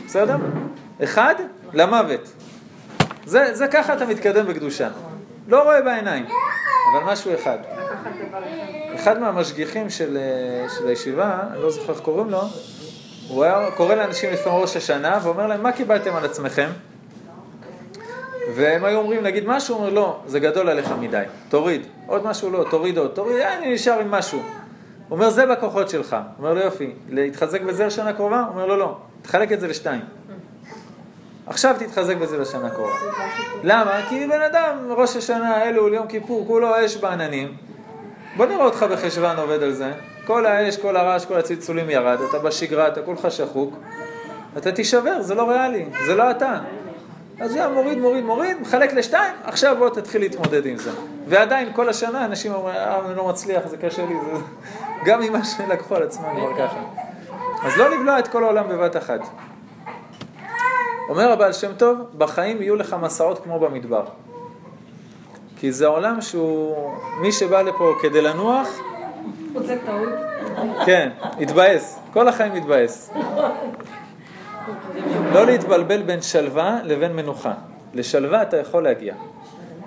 בסדר? אחד, למוות. זה, זה ככה אתה מתקדם בקדושה. לא רואה בעיניים, אבל משהו אחד. אחד מהמשגיחים של, אה, של הישיבה, אני לא זוכר איך קוראים לו, הוא היה קורא לאנשים לפני ראש השנה ואומר להם, מה קיבלתם על עצמכם? והם היו אומרים, נגיד משהו, הוא אומר, לא, זה גדול עליך מדי, תוריד. עוד משהו לא, תוריד עוד, תוריד, אה, אני נשאר עם משהו. הוא אומר, זה בכוחות שלך. הוא אומר לו, יופי, להתחזק בזה לשנה הקרובה? הוא אומר לו, לא, תחלק את זה לשתיים. עכשיו תתחזק בזה לשנה הקרובה. למה? כי בן אדם, ראש השנה, אלול, יום כיפור, כולו אש בעננים. בוא נראה אותך בחשוון עובד על זה. כל האש, כל הרעש, כל הצלצולים ירד, אתה בשגרה, אתה כולך שחוק. אתה תישבר, זה לא ריאלי, זה לא אתה. אז יא מוריד, מוריד, מוריד, מחלק לשתיים, עכשיו בוא תתחיל להתמודד עם זה. ועדיין כל השנה אנשים אומרים, אה, אני לא מצליח, זה קשה לי, זה... גם ממה שלקחו על עצמם כבר ככה. אז לא לבלוע את כל העולם בבת אחת. אומר הבעל שם טוב, בחיים יהיו לך מסעות כמו במדבר. כי זה עולם שהוא, מי שבא לפה כדי לנוח, רוצה טעות. כן, התבאס, כל החיים התבאס. לא להתבלבל בין שלווה לבין מנוחה. לשלווה אתה יכול להגיע.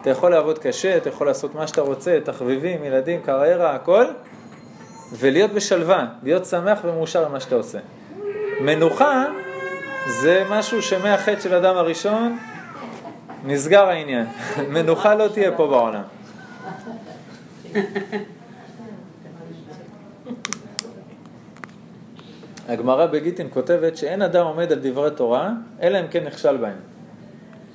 אתה יכול לעבוד קשה, אתה יכול לעשות מה שאתה רוצה, תחביבים, ילדים, קריירה, הכל, ולהיות בשלווה, להיות שמח ומאושר במה שאתה עושה. מנוחה זה משהו שמהחטא של אדם הראשון נסגר העניין. מנוחה לא תהיה פה בעולם. הגמרא בגיטין כותבת שאין אדם עומד על דברי תורה, אלא אם כן נכשל בהם.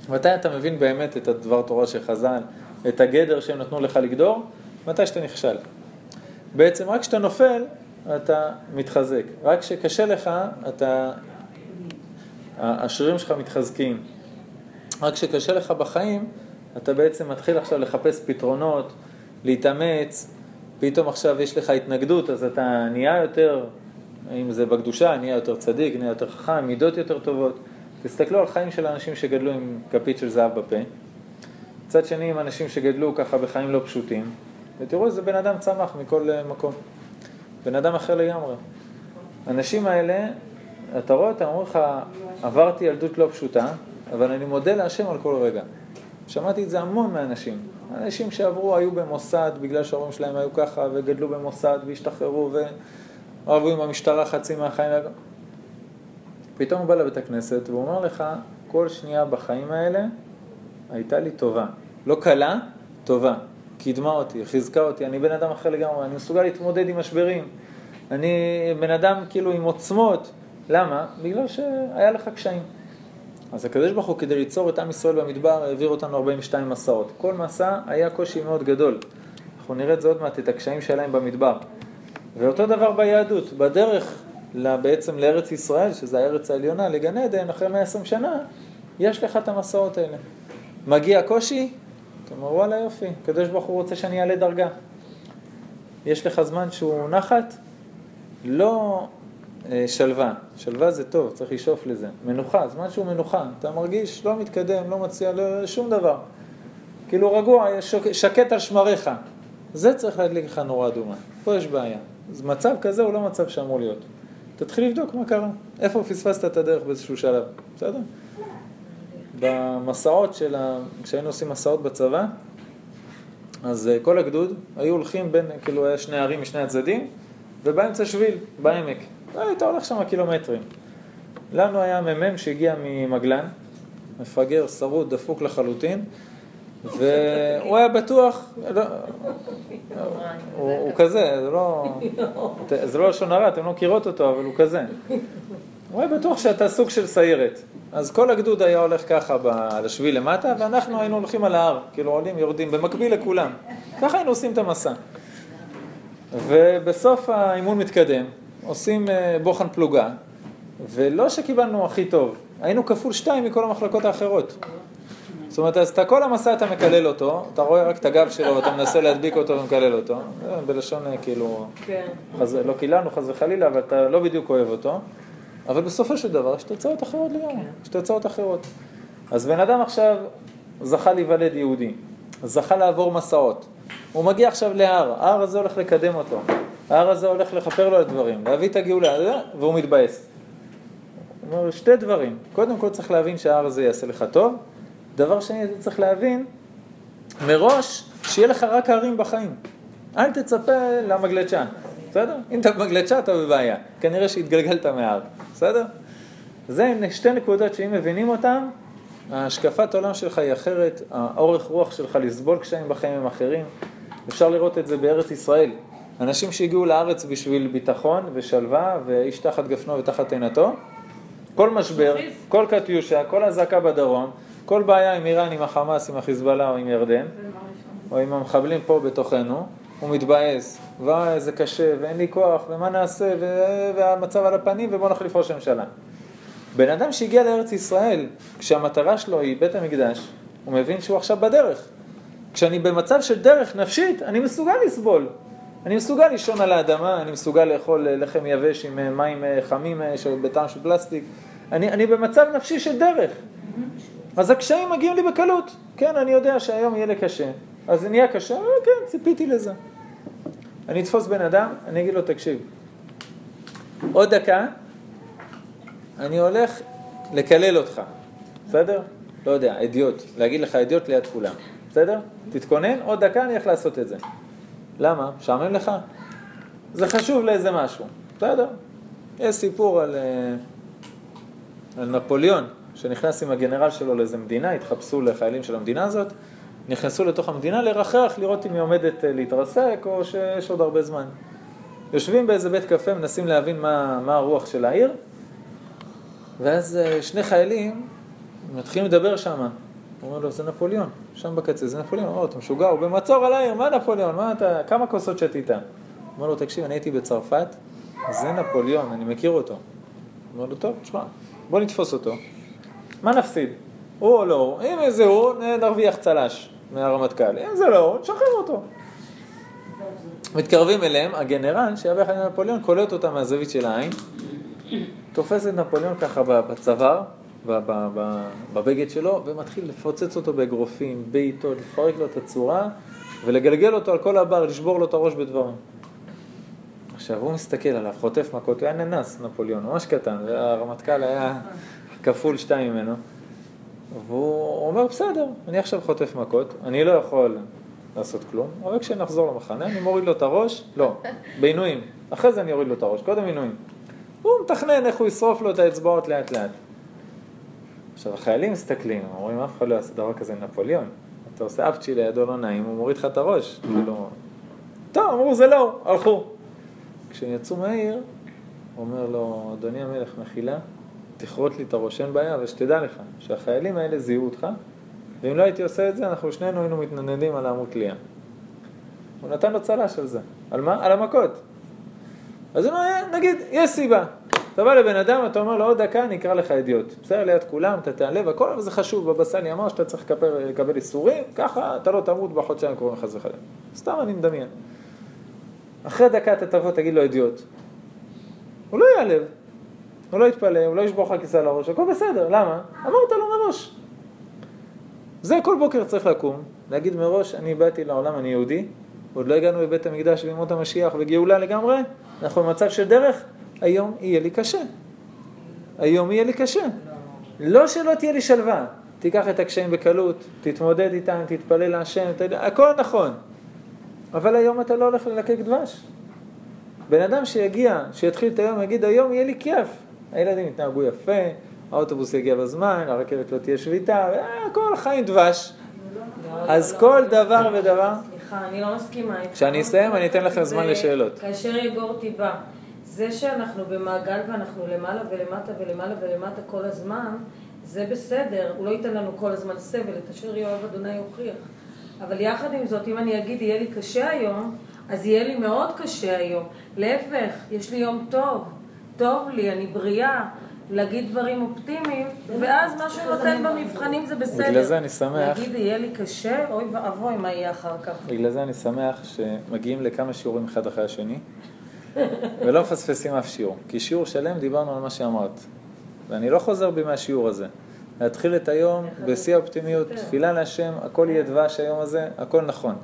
מתי אתה מבין באמת את הדבר תורה של חז"ל, את הגדר שהם נתנו לך לגדור? מתי שאתה נכשל. בעצם רק כשאתה נופל, אתה מתחזק. רק כשקשה לך, אתה... השרירים שלך מתחזקים. רק כשקשה לך בחיים, אתה בעצם מתחיל עכשיו לחפש פתרונות, להתאמץ, פתאום עכשיו יש לך התנגדות, אז אתה נהיה יותר אם זה בקדושה, נהיה יותר צדיק, נהיה יותר חכם, מידות יותר טובות. תסתכלו על חיים של אנשים שגדלו עם כפית של זהב בפה. מצד שני, עם אנשים שגדלו ככה בחיים לא פשוטים, ותראו איזה בן אדם צמח מכל אה, מקום. בן אדם אחר לגמרי. האנשים האלה, אתה רואה אותם, אומרים לך, עברתי ילדות לא פשוטה, אבל אני מודה להשם על כל רגע. שמעתי את זה המון מאנשים. אנשים שעברו, היו במוסד בגלל שההורים שלהם היו ככה, וגדלו במוסד והשתחררו, ו... רבו עם המשטרה חצי מהחיים. פתאום הוא בא לבית הכנסת והוא אומר לך, כל שנייה בחיים האלה הייתה לי טובה. לא קלה, טובה. קידמה אותי, חיזקה אותי, אני בן אדם אחר לגמרי, אני מסוגל להתמודד עם משברים. אני בן אדם כאילו עם עוצמות. למה? בגלל שהיה לך קשיים. אז הקדוש ברוך הוא כדי ליצור את עם ישראל במדבר העביר אותנו 42 מסעות. כל מסע היה קושי מאוד גדול. אנחנו נראה את זה עוד מעט, את הקשיים שלהם במדבר. ואותו דבר ביהדות, בדרך בעצם לארץ ישראל, שזה הארץ העליונה, לגן עדן, אחרי 120 שנה, יש לך את המסעות האלה. מגיע קושי, אתה אומר וואלה יופי, הקדוש ברוך הוא רוצה שאני אעלה דרגה. יש לך זמן שהוא נחת, לא אה, שלווה, שלווה זה טוב, צריך לשאוף לזה. מנוחה, זמן שהוא מנוחה, אתה מרגיש לא מתקדם, לא מציע לא, שום דבר. כאילו רגוע, שקט על שמריך. זה צריך להדליק לך נורה אדומה, פה יש בעיה. אז מצב כזה הוא לא מצב שאמור להיות. תתחיל לבדוק מה קרה, איפה פספסת את הדרך באיזשהו שלב, בסדר? במסעות של ה... כשהיינו עושים מסעות בצבא, אז אה, כל הגדוד היו הולכים בין, כאילו היה שני ערים משני הצדדים, ובאמצע שביל, בעמק. היית הולך שם קילומטרים. לנו היה מ"מ שהגיע ממגלן, מפגר, שרוד, דפוק לחלוטין, והוא היה בטוח, לא, הוא, כזה, זה לא, זה לא לשון הרע, אתם לא מכירות אותו, אבל הוא כזה. הוא היה בטוח שאתה סוג של סיירת. אז כל הגדוד היה הולך ככה ב- על השביל למטה, ואנחנו היינו הולכים על ההר, כאילו עולים, יורדים, במקביל לכולם. ככה היינו עושים את המסע. ובסוף האימון מתקדם, עושים אה, בוחן פלוגה, ולא שקיבלנו הכי טוב, היינו כפול שתיים מכל המחלקות האחרות. זאת אומרת, אז אתה כל המסע אתה מקלל אותו, אתה רואה רק את הגב שלו ואתה מנסה להדביק אותו ומקלל אותו, בלשון אה, כאילו, כן. חז... לא קיללנו חס וחלילה, אבל אתה לא בדיוק אוהב אותו, אבל בסופו של דבר יש תוצאות אחרות לגמרי, יש תוצאות אחרות. אז בן אדם עכשיו זכה להיוולד יהודי, זכה לעבור מסעות, הוא מגיע עכשיו להר, ההר הזה הולך לקדם אותו, ההר הזה הולך לכפר לו על דברים, להביא את הגאולה, והוא מתבאס. הוא אומר שתי דברים, קודם כל צריך להבין שההר הזה יעשה לך טוב, דבר שני, אתה צריך להבין מראש שיהיה לך רק הרים בחיים. אל תצפה למגלצ'ה, בסדר? אם אתה במגלצ'ה אתה בבעיה, כנראה שהתגלגלת מההר, בסדר? זה שתי נקודות שאם מבינים אותן, השקפת העולם שלך היא אחרת, האורך רוח שלך לסבול קשיים בחיים הם אחרים. אפשר לראות את זה בארץ ישראל. אנשים שהגיעו לארץ בשביל ביטחון ושלווה ואיש תחת גפנו ותחת עינתו, כל משבר, כל קטיושה, כל אזעקה בדרום, כל בעיה עם איראן, עם החמאס, עם החיזבאללה או עם ירדן, או עם המחבלים פה בתוכנו, הוא מתבאס, וואי, זה קשה, ואין לי כוח, ומה נעשה, ו- והמצב על הפנים, ובוא נחליף ראש הממשלה. בן אדם שהגיע לארץ ישראל, כשהמטרה שלו היא בית המקדש, הוא מבין שהוא עכשיו בדרך. כשאני במצב של דרך נפשית, אני מסוגל לסבול. אני מסוגל לישון על האדמה, אני מסוגל לאכול לחם יבש עם מים חמים אה, בטעם של פלסטיק. אני, אני במצב נפשי של דרך. אז הקשיים מגיעים לי בקלות. כן, אני יודע שהיום יהיה לי קשה. אז זה נהיה קשה, אבל כן, ציפיתי לזה. אני אתפוס בן אדם, אני אגיד לו, תקשיב, עוד דקה, אני הולך לקלל אותך, בסדר? לא יודע, אדיוט, להגיד לך אדיוט ליד כולם, בסדר? תתכונן, עוד דקה אני הולך לעשות את זה. למה? משעמם לך? זה חשוב לאיזה משהו, בסדר? יש סיפור על, אה, על נפוליאון, שנכנס עם הגנרל שלו לאיזה מדינה, התחפשו לחיילים של המדינה הזאת, נכנסו לתוך המדינה לרחח, לראות אם היא עומדת אה, להתרסק או שיש עוד הרבה זמן. יושבים באיזה בית קפה, מנסים להבין מה, מה הרוח של העיר, ואז אה, שני חיילים מתחילים לדבר שם. הוא אומר לו, זה נפוליאון, שם בקצה, זה נפוליאון. הוא אומר לו, אתה משוגע, הוא במצור על העיר, מה נפוליאון? מה אתה, כמה כוסות שתית? הוא אומר לו, תקשיב, אני הייתי בצרפת, זה נפוליאון, אני מכיר אותו. הוא אומר לו, טוב, תשמע, בוא נתפוס אותו. מה נפסיד? הוא או לא? אם זה הוא, נרוויח צל"ש מהרמטכ"ל. אם זה לא הוא, נשחרר אותו. מתקרבים אליהם, הגנרל שהיה ביחד עם נפוליאון קולט אותם מהזווית של העין, תופס את נפוליאון ככה בצוואר, בבגד שלו, ומתחיל לפוצץ אותו באגרופים, בעיטות, לפרק לו את הצורה, ולגלגל אותו על כל הבר, לשבור לו את הראש בדברים. עכשיו הוא מסתכל עליו, חוטף מכות, הוא היה ננס נפוליאון, ממש קטן, והרמטכ"ל היה כפול שתיים ממנו. והוא אומר, בסדר, אני עכשיו חוטף מכות, אני לא יכול לעשות כלום, אבל כשנחזור למחנה אני מוריד לו את הראש, לא, בעינויים, אחרי זה אני אוריד לו את הראש, קודם עינויים. הוא מתכנן איך הוא ישרוף לו את האצבעות לאט לאט. עכשיו החיילים מסתכלים, אומרים, אף אחד לא יעשה דבר כזה נפוליאון. אתה עושה אפצ'י לידו לא נעים, הוא מוריד לך את הראש. כאילו... טוב, אמרו, זה לא, הוא", הלכו. כשהם יצאו מהעיר, הוא אומר לו, אדוני המלך, מחילה, תכרות לי את הראש, אין בעיה, אבל שתדע לך, שהחיילים האלה זיהו אותך, ואם לא הייתי עושה את זה, אנחנו שנינו היינו מתנדנדים על העמוד תלייה. הוא נתן לו צל"ש על זה. על מה? על המכות. אז הוא אומר, נגיד, יש סיבה. אתה בא לבן אדם, אתה אומר לו, עוד דקה אני אקרא לך אידיוט. בסדר, ליד כולם, אתה תעלה והכל, אבל זה חשוב. בבא סאלי אמר שאתה צריך לקבל, לקבל איסורים, ככה אתה לא תמות בחודשיים הקרובים חס וחלילה. סתם אני מדמיין. אחרי דקה אתה תבוא, תגיד לו אידיוט. הוא לא ייעלב, הוא לא יתפלא, הוא לא ישבור לך כיסא על הראש, הכל בסדר, למה? אמרת לו מראש. זה כל בוקר צריך לקום, להגיד מראש, אני באתי לעולם, אני יהודי, עוד לא הגענו לבית המקדש בימות המשיח וגאולה לגמרי, אנחנו במצב של דרך, היום יהיה לי קשה. היום יהיה לי קשה. לא שלא תהיה לי שלווה, תיקח את הקשיים בקלות, תתמודד איתם, תתפלל להשם, ת... הכל נכון. אבל היום אתה לא הולך ללקק דבש. בן אדם שיגיע, שיתחיל את היום, יגיד היום יהיה לי כיף. הילדים יתנהגו יפה, האוטובוס יגיע בזמן, הרכבת לא תהיה שביתה, אה, הכל חיים דבש. אז כל דבר ודבר, סליחה, אני לא מסכימה איתך. כשאני אסיים, אני אתן לכם זמן לשאלות. כאשר יגור טיבה, זה שאנחנו במעגל ואנחנו למעלה ולמטה ולמעלה ולמטה כל הזמן, זה בסדר, הוא לא ייתן לנו כל הזמן סבל, את אשר יאהב אדוני יוכיח. אבל יחד עם זאת, אם אני אגיד יהיה לי קשה היום, אז יהיה לי מאוד קשה היום. להפך, יש לי יום טוב, טוב לי, אני בריאה, להגיד דברים אופטימיים, ואז מה שהוא נותן במבחנים זה בסדר. בגלל זה אני שמח. להגיד יהיה לי קשה, אוי ואבוי, מה יהיה אחר כך. בגלל זה אני שמח שמגיעים לכמה שיעורים אחד אחרי השני, ולא מפספסים אף שיעור. כי שיעור שלם דיברנו על מה שאמרת. ואני לא חוזר בי מהשיעור הזה. להתחיל את היום בשיא האופטימיות, תפילה להשם, הכל יהיה דבש היום הזה, הכל נכון.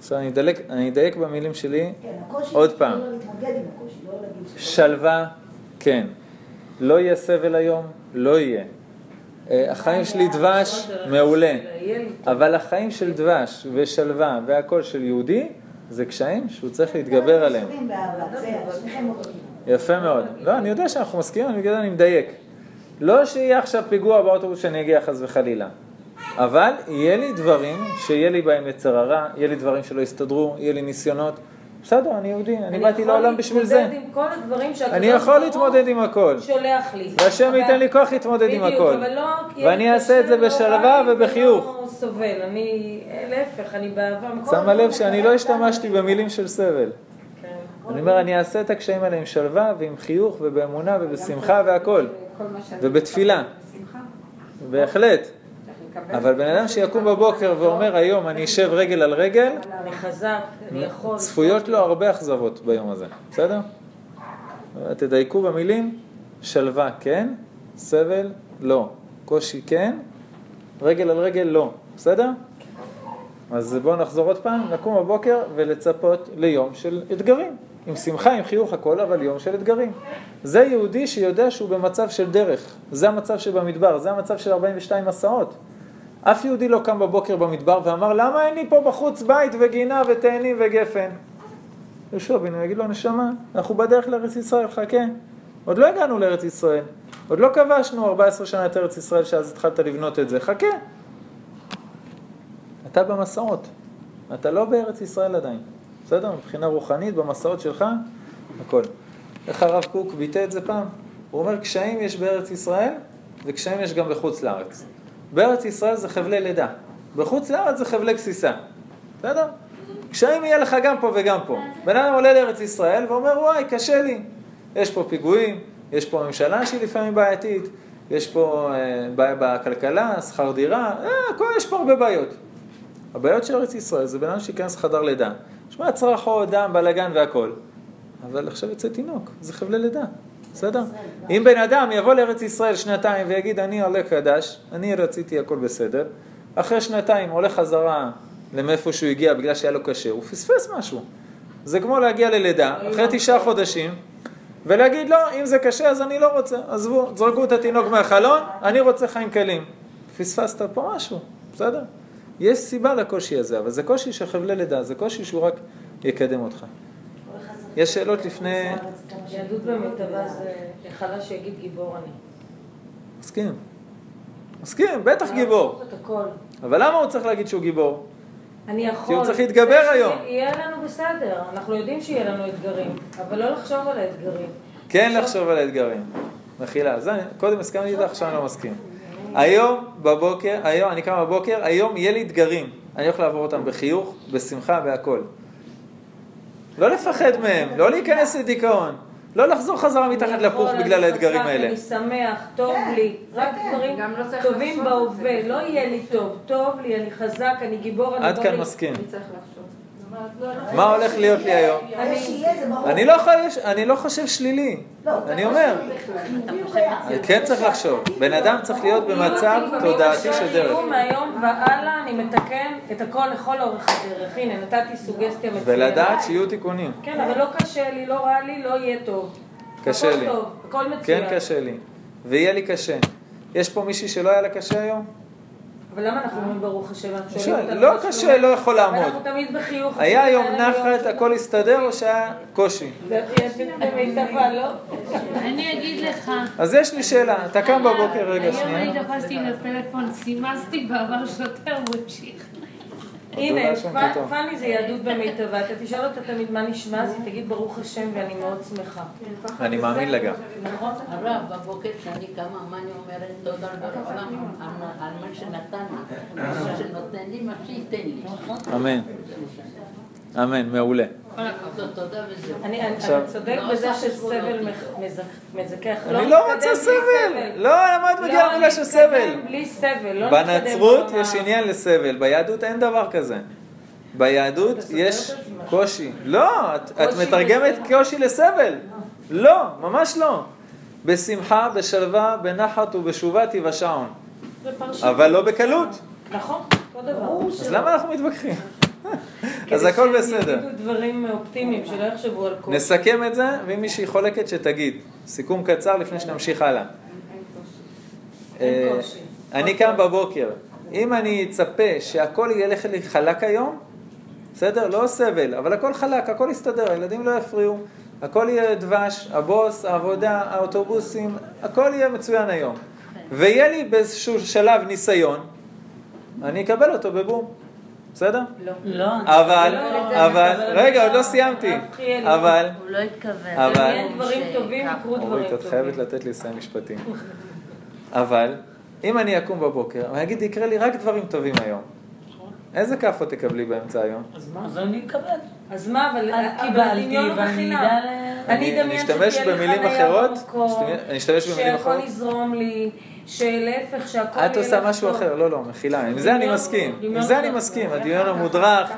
עכשיו אני אדלק, אני אדייק במילים שלי, כן, הקושי, עוד פעם. לא לא. שלווה, כן. לא יהיה סבל היום, לא יהיה. אה, החיים שלי דבש, מעולה. אבל החיים של דבש ושלווה והכל של יהודי, זה קשיים שהוא צריך להתגבר עליהם. אותו יפה מאוד. לא, אני יודע שאנחנו מסכימים, בגלל זה אני מדייק. לא שיהיה עכשיו פיגוע באוטובוס שאני אגיע חס וחלילה. אבל יהיה לי דברים שיהיה לי בהם יצר הרע, יהיה לי דברים שלא יסתדרו, יהיה לי ניסיונות. בסדר, אני יהודי, אני באתי לעולם בשביל זה. אני יכול להתמודד עם כל הדברים שהקדוש אני יכול להתמודד עם הכל. שולח לי. והשם ייתן לי כוח להתמודד עם בדיוק, הכל. אבל לא... ואני אעשה את זה לא בשלווה ובחיוך. ולא סובל, אני... להפך, אני באהבה. שמה לב שאני לא השתמשתי במילים של סבל. כן. אני אומר, אני אעשה את הקשיים האלה עם שלווה ועם חיוך ובאמונה ובשמחה והכל. ובתפילה. בהחלט. אבל בן אדם שיקום בבוקר ואומר, היום אני אשב רגל על רגל, אני חזק, אני יכול. צפויות לו הרבה אכזבות ביום הזה, בסדר? תדייקו במילים, שלווה כן, סבל לא, קושי כן, רגל על רגל לא, בסדר? אז בואו נחזור עוד פעם, לקום בבוקר ולצפות ליום של אתגרים. עם שמחה, עם חיוך, הכל, אבל יום של אתגרים. זה יהודי שיודע שהוא במצב של דרך. זה המצב שבמדבר, זה המצב של 42 מסעות. אף יהודי לא קם בבוקר במדבר ואמר, למה אין לי פה בחוץ בית וגינה ותאנים וגפן? יהושע בן יגיד לו, נשמה, אנחנו בדרך לארץ ישראל, חכה. עוד לא הגענו לארץ ישראל. עוד לא כבשנו 14 שנה את ארץ ישראל שאז התחלת לבנות את זה, חכה. אתה במסעות, אתה לא בארץ ישראל עדיין, בסדר? מבחינה רוחנית, במסעות שלך, הכל. איך הרב קוק ביטא את זה פעם? הוא אומר, קשיים יש בארץ ישראל, וקשיים יש גם בחוץ לארץ. בארץ ישראל זה חבלי לידה, בחוץ לארץ זה חבלי גסיסה, בסדר? קשיים יהיה לך גם פה וגם פה. בן אדם עולה לארץ ישראל ואומר, וואי, קשה לי. יש פה פיגועים, יש פה ממשלה שהיא לפעמים בעייתית, יש פה אה, בעיה בכלכלה, שכר דירה, אה, הכל, יש פה הרבה בעיות. הבעיות של ארץ ישראל זה בן אדם שייכנס לחדר לידה. שמע, צרחות, דם, בלאגן והכל. אבל עכשיו יוצא תינוק, זה חבלי לידה, בסדר? אם בן אדם יבוא לארץ ישראל שנתיים ויגיד, אני עולה חדש, אני רציתי הכל בסדר, אחרי שנתיים עולה חזרה למאיפה שהוא הגיע בגלל שהיה לו קשה, הוא פספס משהו. זה כמו להגיע ללידה, אחרי תשעה חודשים, ולהגיד, לא, אם זה קשה אז אני לא רוצה, עזבו, זרקו את התינוק מהחלון, אני רוצה חיים קלים. פספסת פה משהו, בסדר? יש סיבה לקושי הזה, אבל זה קושי של חבלי לידה, זה קושי שהוא רק יקדם אותך. יש שאלות לפני... יהדות במיטבה זה החלה שיגיד גיבור אני. מסכים. מסכים, בטח גיבור. אבל למה הוא צריך להגיד שהוא גיבור? אני יכול. כי הוא צריך להתגבר היום. יהיה לנו בסדר, אנחנו יודעים שיהיה לנו אתגרים, אבל לא לחשוב על האתגרים. כן לחשוב על האתגרים. מחילה. זה, קודם הסכמתי איתך, עכשיו אני לא מסכים. היום בבוקר, היום, אני קם בבוקר, היום יהיה לי אתגרים. אני הולך לעבור אותם בחיוך, בשמחה, בהכל. לא לפחד מהם, לא להיכנס לדיכאון. לא לחזור חזרה מתחת לפוך בגלל האתגרים האלה. אני שמח, טוב לי, רק דברים גם לא טובים. בהווה, לא יהיה לי טוב, טוב לי, אני חזק, אני גיבור, אני עד בריא. כאן מסכים. מה הולך להיות לי היום? אני... לא חושב, אני לא חושב שלילי. לא, אני אומר, הוא חייב. כן צריך לחשוב. בן אדם צריך להיות במצב תודעתי של דרך. יהיו מהיום והלאה, אני מתקן את הכל לכל אורך הדרך. הנה, נתתי סוגסטיה מצוינת. ולדעת שיהיו תיקונים. כן, אבל לא קשה לי, לא רע לי, לא יהיה טוב. קשה הכל לי. טוב, הכל מצוין. כן קשה לי. ויהיה לי קשה. יש פה מישהי שלא היה לה קשה היום? אבל למה אנחנו אומרים ברוך השם? אנחנו לא? קשה, לא יכול לעמוד. ואנחנו תמיד בחיוך. היה יום נחת, הכל הסתדר או שהיה קושי? זה במיטבה, לא? אני אגיד לך, אז יש לי שאלה, אתה קם בבוקר, רגע היום שנייה. אני תפסתי לפלאפון, סימסתי ועבר שוטר, הוא המשיך. הנה. פאני זה יהדות במיטבה. אתה תשאל אותה תמיד מה נשמע, אז היא תגיד ברוך השם ואני מאוד שמחה. אני מאמין לה גם. נכון? הרב, בבוקר כשאני קמה, מה אני אומרת? תודה לבורא עולם על- על מה שנתן לי. מה שנותן לי, מה שייתן לי. אמן, אמן, מעולה. אני אתה צודק לא בזה שסבל מזכך. אני לא נתקדם רוצה סבל. לא, למה את מגיעה לא למילה של סבל? בלי סבל, לא בנצרות יש עניין לסבל, ביהדות אין דבר כזה. ביהדות יש. קושי. לא, את- מתרגמת. קושי לסבל. לא, ממש לא. בשמחה, בשלווה, בנחת ובשובה תיוושעון. אבל לא בקלות. נכון, אותו דבר. אז למה אנחנו מתווכחים? אז הכל כדי בסדר. שהם יגידו דברים אופטימיים, שלא יחשבו על קושי. נסכם את זה, ואם מישהי חולקת שתגיד. סיכום קצר לפני שנמשיך הלאה. אה. אני קם בבוקר, אם אני אצפה שהכל ילך לי חלק היום, בסדר? לא סבל, אבל הכל חלק, הכל יסתדר, הילדים לא יפריעו, הכל יהיה דבש, הבוס, העבודה, האוטובוסים, הכל יהיה מצוין היום. ויהיה לי באיזשהו שלב ניסיון, אני אקבל אותו בבום, בסדר? לא. לא, אבל, לא, אבל, אבל רגע, עוד לא סיימתי, לא. אבל, הוא לא התכוון. אבל- דברים טובים, יקרו דברים אורית, את טובים. חייבת לתת לי לסיים משפטים. אבל, אם אני אקום בבוקר, ואני אגיד, יקרה לי רק דברים טובים היום. איזה כאפות תקבלי באמצע היום? אז אני אקבל. אז מה, אבל אז קיבלתי, ואני. אדע ל- אני אני אדמיין אשתמש שתהיה לי במילים חניה אחרות, במקום, שתהיה- אני אשתמש במילים אחרות. שהכל יזרום לי, שלהפך, שהכל את עושה משהו טוב. אחר, לא, לא, מחילה, עם זה אני מסכים, עם זה אני. מסכים, הדמיון המודרך.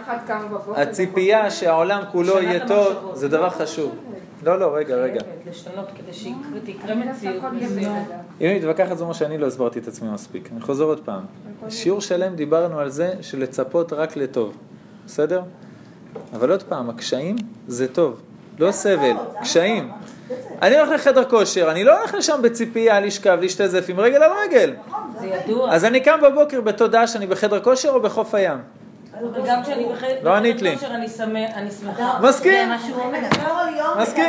הציפייה שהעולם כולו יהיה טוב. זה דבר חשוב. לא, לא, רגע, רגע. חייבת לשנות כדי שתקרה מציאות מסוימת. אם היא מתווכחת זה אומר שאני לא הסברתי את עצמי מספיק. אני חוזר עוד פעם. שיעור שלם דיברנו על זה שלצפות רק לטוב, בסדר? אבל עוד פעם, הקשיים זה טוב, לא סבל, קשיים. אני הולך לחדר כושר, אני לא הולך לשם בציפייה לשכב, להשתזף עם רגל על רגל. זה ידוע. אז אני קם בבוקר בתודעה שאני בחדר כושר או בחוף הים. וגם כשאני בחדר לא. כושר אני שמח- אני שמחה. מסכים? מסכים.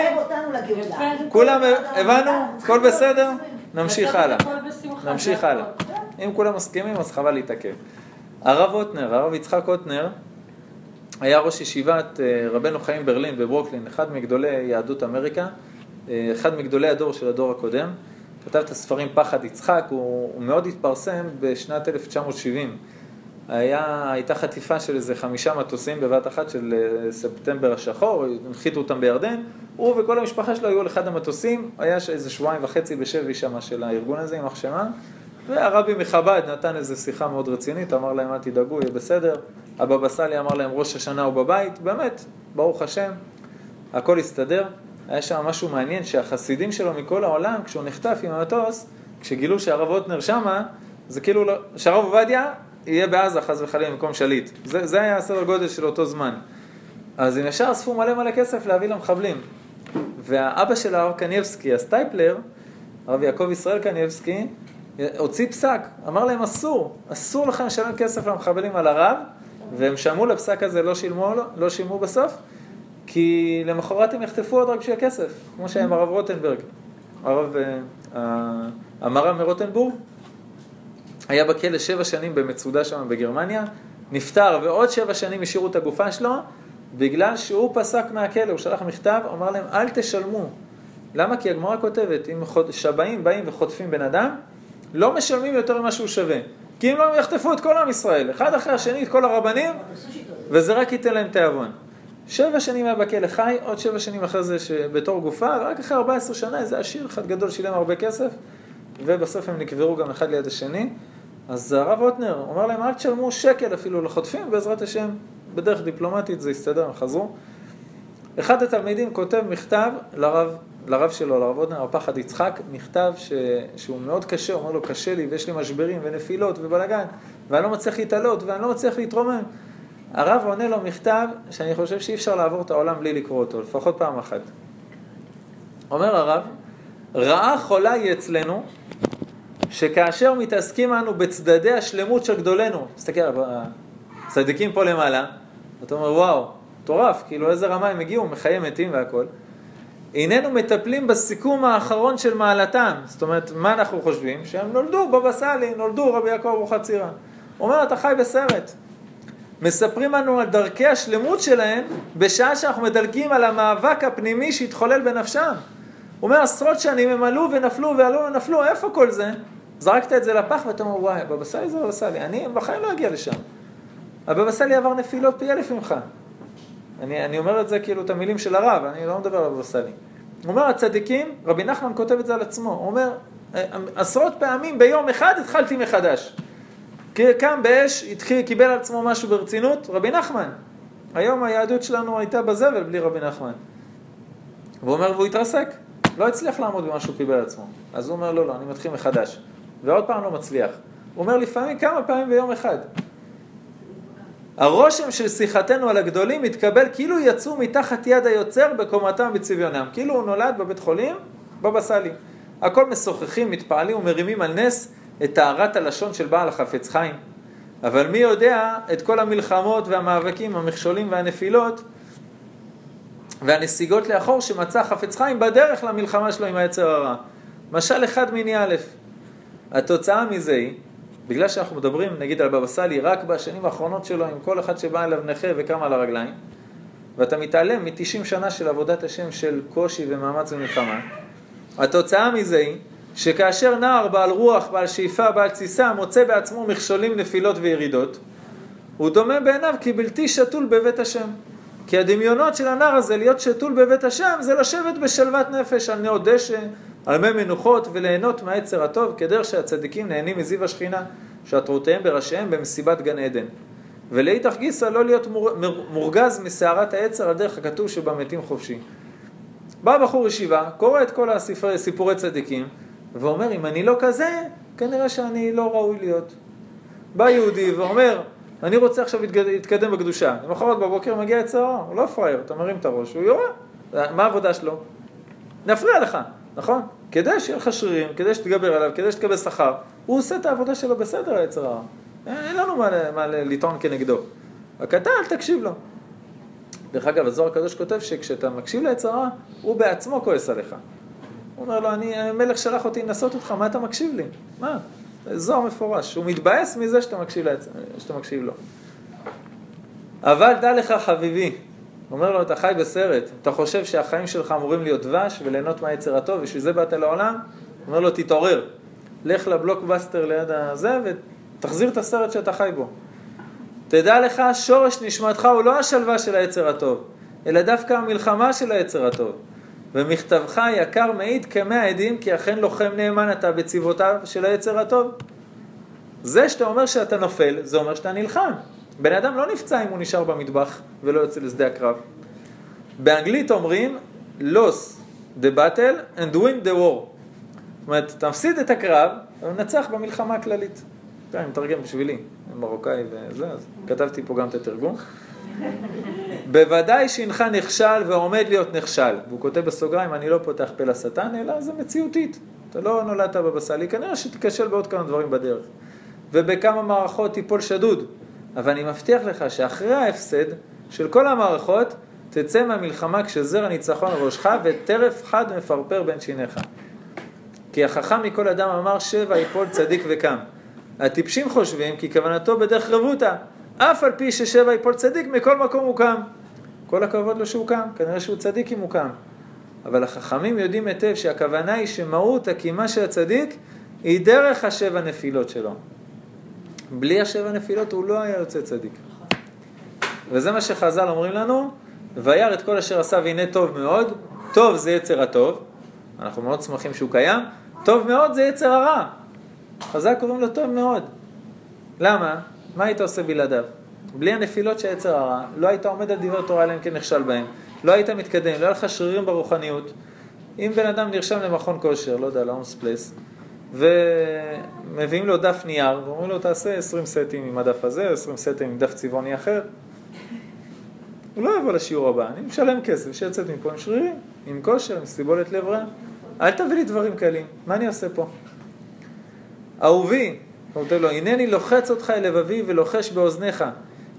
כולם הבנו? הכל בסדר? נמשיך הלאה. נמשיך הלאה. אם כולם מסכימים, אז חבל להתעכב. הרב אוטנר, הרב יצחק אוטנר, היה ראש ישיבת אה, רבנו חיים ברלין בברוקלין, אחד מגדולי יהדות אמריקה, אחד מגדולי הדור של הדור הקודם. כתב את הספרים פחד יצחק, הוא, הוא מאוד התפרסם בשנת 1970. היה, הייתה חטיפה של איזה חמישה מטוסים בבת אחת של אה, ספטמבר השחור, הנחיתו אותם בירדן, הוא וכל המשפחה שלו היו על אחד המטוסים, היה איזה שבועיים וחצי בשבי שם של הארגון הזה, יימח שמם, והרבי מחב"ד נתן איזו שיחה מאוד רצינית, אמר להם אל תדאגו, יהיה בסדר, הבבא סאלי אמר להם ראש השנה הוא בבית, באמת, ברוך השם, הכל הסתדר. היה שם משהו מעניין שהחסידים שלו מכל העולם, כשהוא נחטף עם המטוס, כשגילו שהרב אוטנר שמה, זה כאילו, לא- שהרב עובדיה יהיה בעזה חס וחלילה במקום שליט. זה, זה היה הסדר גודל של אותו זמן. אז הם ישר אספו מלא מלא כסף להביא למחבלים. והאבא של הרב קניבסקי, הסטייפלר, הרב יעקב ישראל קניבסקי, הוציא פסק, אמר להם אסור, אסור לכם לשלם כסף למחבלים על הרב, והם שמעו לפסק הזה, לא שילמו, לא שילמו בסוף, כי למחרת הם יחטפו עוד רק בשביל הכסף, כמו שהיה עם הרב רוטנברג, הרב, אה, המר"ם מרוטנבורג, היה בכלא שבע שנים במצודה שם בגרמניה, נפטר ועוד שבע שנים השאירו את הגופה שלו, בגלל שהוא פסק מהכלא, הוא שלח מכתב, אמר להם אל תשלמו. למה? כי הגמרא כותבת, אם שבעים באים וחוטפים בן אדם, לא משלמים יותר ממה שהוא שווה. כי אם לא, הם יחטפו את כל עם ישראל, אחד אחרי השני, את כל הרבנים, וזה רק ייתן להם תיאבון. שבע שנים היה בכלא חי, עוד שבע שנים אחרי זה בתור גופה, ורק אחרי 14 שנה איזה עשיר אחד גדול שילם הרבה כסף, ובסוף הם נקברו גם אחד ליד השני. אז הרב אוטנר אומר להם, אל תשלמו שקל אפילו לחוטפים, בעזרת השם, בדרך דיפלומטית זה יסתדר, הם חזרו. אחד התלמידים כותב מכתב לרב, לרב שלו, לרב אוטנר, הפחד יצחק, מכתב ש, שהוא מאוד קשה, הוא אומר לו, קשה לי ויש לי משברים ונפילות ובלאגן, ואני לא מצליח להתעלות ואני לא מצליח להתרומם. הרב עונה לו מכתב שאני חושב שאי אפשר לעבור את העולם בלי לקרוא אותו, לפחות פעם אחת. אומר הרב, רעה חולה היא אצלנו, שכאשר מתעסקים אנו בצדדי השלמות של גדולנו, תסתכל על הצדיקים פה למעלה, אתה אומר וואו, מטורף, כאילו איזה רמה הם הגיעו, מחיי מתים והכל. איננו מטפלים בסיכום האחרון של מעלתם. זאת אומרת, מה אנחנו חושבים? שהם נולדו בבא סאלי, נולדו רבי יעקב אבוחצירא. אומר, אתה חי בסרט. מספרים לנו על דרכי השלמות שלהם בשעה שאנחנו מדלגים על המאבק הפנימי שהתחולל בנפשם. הוא אומר, עשרות שנים הם עלו ונפלו ועלו ונפלו, איפה כל זה? זרקת את זה לפח ואתה אומר, וואי, הבבא סאלי זה הבבא סאלי, אני בחיים לא אגיע לשם. הבבא סאלי עבר נפילות פי אלף ממך. אני, אני אומר את זה כאילו את המילים של הרב, אני לא מדבר על הבבא סאלי. הוא אומר, הצדיקים, רבי נחמן כותב את זה על עצמו, הוא אומר, עשרות פעמים ביום אחד התחלתי מחדש. קם באש, התחיל, קיבל על עצמו משהו ברצינות, רבי נחמן. היום היהדות שלנו הייתה בזבל בלי רבי נחמן. והוא אומר, והוא התרסק, לא הצליח לעמוד במה שהוא קיבל על עצמו. אז הוא אומר, לא, לא, אני מתחיל מחדש. ועוד פעם לא מצליח. הוא אומר, לפעמים כמה פעמים ביום אחד. הרושם של שיחתנו על הגדולים מתקבל כאילו יצאו מתחת יד היוצר בקומתם בצביונם. כאילו הוא נולד בבית חולים, בבא סאלי. הכל משוחחים, מתפעלים ומרימים על נס את טהרת הלשון של בעל החפץ חיים. אבל מי יודע את כל המלחמות והמאבקים, המכשולים והנפילות והנסיגות לאחור שמצא החפץ חיים בדרך למלחמה שלו עם היצר הרע. משל אחד מיני א', התוצאה מזה היא בגלל שאנחנו מדברים נגיד על בבא סאלי רק בשנים האחרונות שלו עם כל אחד שבא אליו נכה וקם על הרגליים ואתה מתעלם מ-90 שנה של עבודת השם של קושי ומאמץ ומלחמה התוצאה מזה היא שכאשר נער בעל רוח, בעל שאיפה, בעל תסיסה מוצא בעצמו מכשולים, נפילות וירידות הוא דומה בעיניו כי בלתי שתול בבית השם כי הדמיונות של הנער הזה להיות שתול בבית השם זה לשבת בשלוות נפש על נאות דשא על מי מנוחות וליהנות מהעצר הטוב, כדרך שהצדיקים נהנים מזיו השכינה, שעטרותיהם בראשיהם במסיבת גן עדן. ולאיתך גיסא לא להיות מורגז מסערת העצר על דרך הכתוב שבמתים חופשי. בא בחור ישיבה, קורא את כל הסיפורי, סיפורי צדיקים, ואומר, אם אני לא כזה, כנראה שאני לא ראוי להיות. בא יהודי ואומר, אני רוצה עכשיו להתקדם בקדושה. למחרת בבוקר מגיע יצר הוא לא פראייר, אתה מרים את הראש, הוא יורה. מה העבודה שלו? נפריע לך. נכון? כדי שיהיה לך שרירים, כדי שתגבר עליו, כדי שתקבל שכר, הוא עושה את העבודה שלו בסדר, היצר הרע. אין לנו מה, מה לטעון כנגדו. אתה אל תקשיב לו. דרך אגב, הזוהר הקדוש כותב שכשאתה מקשיב ליצר הרע, הוא בעצמו כועס עליך. הוא אומר לו, אני, המלך שלח אותי לנסות אותך, מה אתה מקשיב לי? מה? זוהר מפורש. הוא מתבאס מזה שאתה מקשיב, ליצר, שאתה מקשיב לו. אבל דע לך, חביבי, אומר לו, אתה חי בסרט, אתה חושב שהחיים שלך אמורים להיות דבש וליהנות מהיצר הטוב, ושבשביל זה באת לעולם? אומר לו, תתעורר, לך לבלוקבאסטר ליד הזה ותחזיר את הסרט שאתה חי בו. תדע לך, שורש נשמתך הוא לא השלווה של היצר הטוב, אלא דווקא המלחמה של היצר הטוב. ומכתבך יקר מעיד כמאה עדים, כי אכן לוחם נאמן אתה בצבאותיו של היצר הטוב. זה שאתה אומר שאתה נופל, זה אומר שאתה נלחם. בן אדם לא נפצע אם הוא נשאר במטבח ולא יוצא לשדה הקרב. באנגלית אומרים loss the battle and win the war. זאת אומרת, אתה מפסיד את הקרב, מנצח במלחמה הכללית. אני מתרגם בשבילי, מרוקאי וזה, אז כתבתי פה גם את התרגום. בוודאי שהנך נכשל ועומד להיות נכשל. והוא כותב בסוגריים, אני לא פותח פה לשטן, אלא זה מציאותית. אתה לא נולדת בבא סאלי, כנראה שתיכשל בעוד כמה דברים בדרך. ובכמה מערכות תיפול שדוד. אבל אני מבטיח לך שאחרי ההפסד של כל המערכות, תצא מהמלחמה כשזר הניצחון ראשך וטרף חד מפרפר בין שיניך. כי החכם מכל אדם אמר שבע יפול צדיק וקם. הטיפשים חושבים כי כוונתו בדרך רבותא, אף על פי ששבע יפול צדיק מכל מקום הוא קם. כל הכבוד לו שהוא קם, כנראה שהוא צדיק אם הוא קם. אבל החכמים יודעים היטב שהכוונה היא שמהות הקימה של הצדיק היא דרך השבע נפילות שלו. בלי השבע נפילות הוא לא היה יוצא צדיק. וזה מה שחז"ל אומרים לנו, וירא את כל אשר עשה והנה טוב מאוד, טוב זה יצר הטוב, אנחנו מאוד שמחים שהוא קיים, טוב מאוד זה יצר הרע. חז"ל קוראים לו טוב מאוד. למה? מה היית עושה בלעדיו? בלי הנפילות של יצר הרע, לא היית עומד על דברי תורה אלא אם כן נכשל בהם, לא היית מתקדם, לא היה לך שרירים ברוחניות. אם בן אדם נרשם למכון כושר, לא יודע, להולמס פלייס, ומביאים לו דף נייר, ואומרים לו תעשה 20 סטים עם הדף הזה, 20 סטים עם דף צבעוני אחר. הוא לא יבוא לשיעור הבא, אני משלם כסף, שיצאת מפה עם שרירים, עם כושר, עם סיבולת לב רע. אל תביא לי דברים קלים, מה אני עושה פה? אהובי, כותב לו, הנני לוחץ אותך אל לבבי ולוחש באוזניך.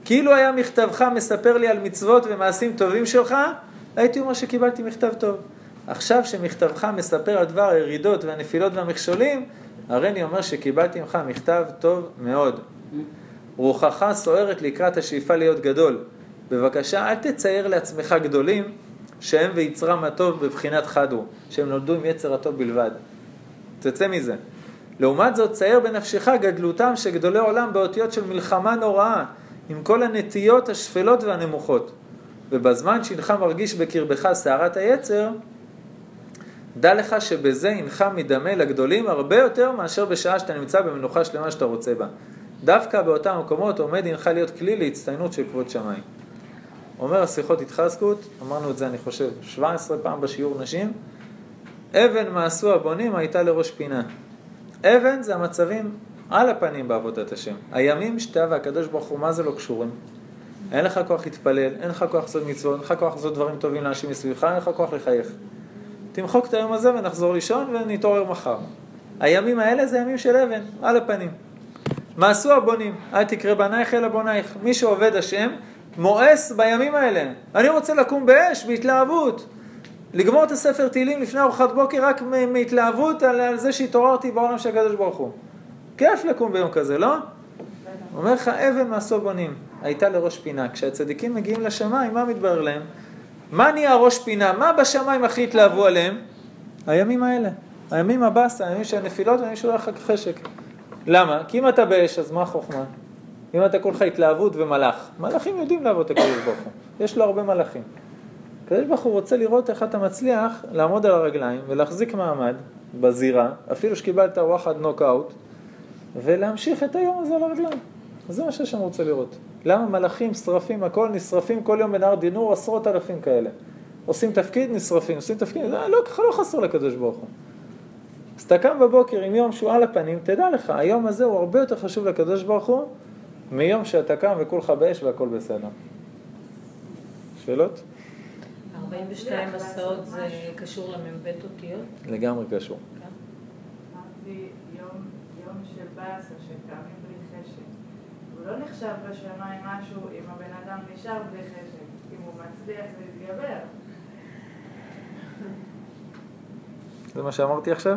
כאילו היה מכתבך מספר לי על מצוות ומעשים טובים שלך, הייתי אומר שקיבלתי מכתב טוב. עכשיו שמכתבך מספר על דבר הירידות והנפילות והמכשולים, הרי אני אומר שקיבלתי ממך מכתב טוב מאוד. רוחך סוערת לקראת השאיפה להיות גדול. בבקשה, אל תצייר לעצמך גדולים שהם ויצרם הטוב בבחינת חד הוא, שהם נולדו עם יצר הטוב בלבד. תצא מזה. לעומת זאת, צייר בנפשך גדלותם של גדולי עולם באותיות של מלחמה נוראה, עם כל הנטיות השפלות והנמוכות. ובזמן שהנך מרגיש בקרבך סערת היצר, דע לך שבזה הנך מדמה לגדולים הרבה יותר מאשר בשעה שאתה נמצא במנוחה שלמה שאתה רוצה בה. דווקא באותם מקומות עומד הנך להיות כלי להצטיינות של כבוד שמיים. אומר השיחות התחזקות, אמרנו את זה אני חושב 17 פעם בשיעור נשים, אבן מעשו הבונים הייתה לראש פינה. אבן זה המצבים על הפנים בעבודת השם. הימים שאתה והקדוש ברוך הוא, מה זה לא קשורים? אין לך כוח להתפלל, אין לך כוח לעשות מצוות, אין לך כוח לעשות דברים טובים לאנשים מסביבך, אין לך כוח לחייך. תמחוק את היום הזה ונחזור לישון ונתעורר מחר. הימים האלה זה ימים של אבן, על הפנים. מה עשו הבונים? אל תקרא בנייך אלא בונייך. מי שעובד השם, מואס בימים האלה. אני רוצה לקום באש, בהתלהבות. לגמור את הספר תהילים לפני ארוחת בוקר רק מהתלהבות על, על זה שהתעוררתי בעולם של הקדוש ברוך הוא. כיף לקום ביום כזה, לא? אומר לך, אבן מעשו בונים, הייתה לראש פינה. כשהצדיקים מגיעים לשמיים, מה מתברר להם? מה נהיה ראש פינה? מה בשמיים הכי התלהבו עליהם? הימים האלה. הימים הבאסה, הימים של הנפילות והימים של החשק. למה? כי אם אתה באש, אז מה החוכמה? אם אתה כולך התלהבות ומלאך. מלאכים יודעים לעבוד את הקדוש ברוך הוא. יש לו הרבה מלאכים. הקדוש ברוך הוא רוצה לראות איך אתה מצליח לעמוד על הרגליים ולהחזיק מעמד בזירה, אפילו שקיבלת וואחד נוקאוט, ולהמשיך את היום הזה על הרגליים. זה מה שהשם רוצה לראות. למה מלאכים, שרפים, הכל נשרפים כל יום בנהר דינור, עשרות אלפים כאלה. עושים תפקיד, נשרפים, עושים תפקיד, לא, לא, ככה לא חסר לקדוש ברוך הוא. אז אתה קם בבוקר עם יום שהוא על הפנים, תדע לך, היום הזה הוא הרבה יותר חשוב לקדוש ברוך הוא, מיום שאתה קם וכולך באש והכל בסדר. שאלות? 42 מסעות זה קשור למ"ב אותיות? לגמרי קשור. הוא לא נחשב בשמיים משהו אם הבן אדם נשאר בלי חשק, אם הוא מצליח להתגבר. זה מה שאמרתי עכשיו?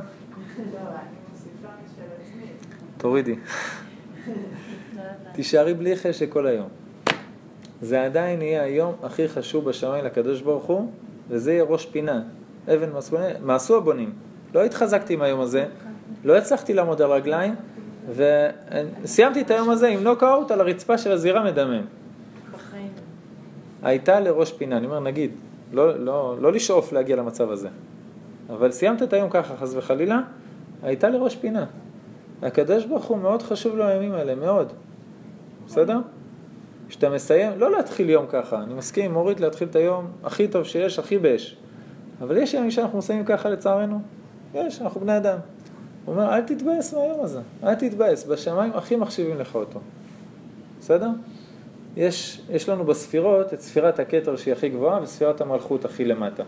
לא, אני מוסיפה משל עצמי. תורידי. תישארי בלי חשק כל היום. זה עדיין יהיה היום הכי חשוב בשמיים לקדוש ברוך הוא, וזה יהיה ראש פינה. אבן מסבוני, מעשו הבונים. לא התחזקתי עם היום הזה, לא הצלחתי לעמוד על רגליים, וסיימתי את היום הזה עם נוקאוט על הרצפה של הזירה מדמם. בחיים. הייתה לראש פינה, אני אומר נגיד, לא, לא, לא לשאוף להגיע למצב הזה, אבל סיימת את היום ככה, חס וחלילה, הייתה לראש פינה. הקדוש ברוך הוא מאוד חשוב לו הימים האלה, מאוד. בסדר? כשאתה מסיים, לא להתחיל יום ככה, אני מסכים עם אורית להתחיל את היום הכי טוב שיש, הכי באש. אבל יש ימים שאנחנו מסיימים ככה לצערנו, יש, אנחנו בני אדם. הוא אומר, אל תתבאס מהיום הזה, אל תתבאס, בשמיים הכי מחשיבים לך אותו. בסדר? יש, יש לנו בספירות את ספירת הכתר שהיא הכי גבוהה וספירת המלכות הכי למטה.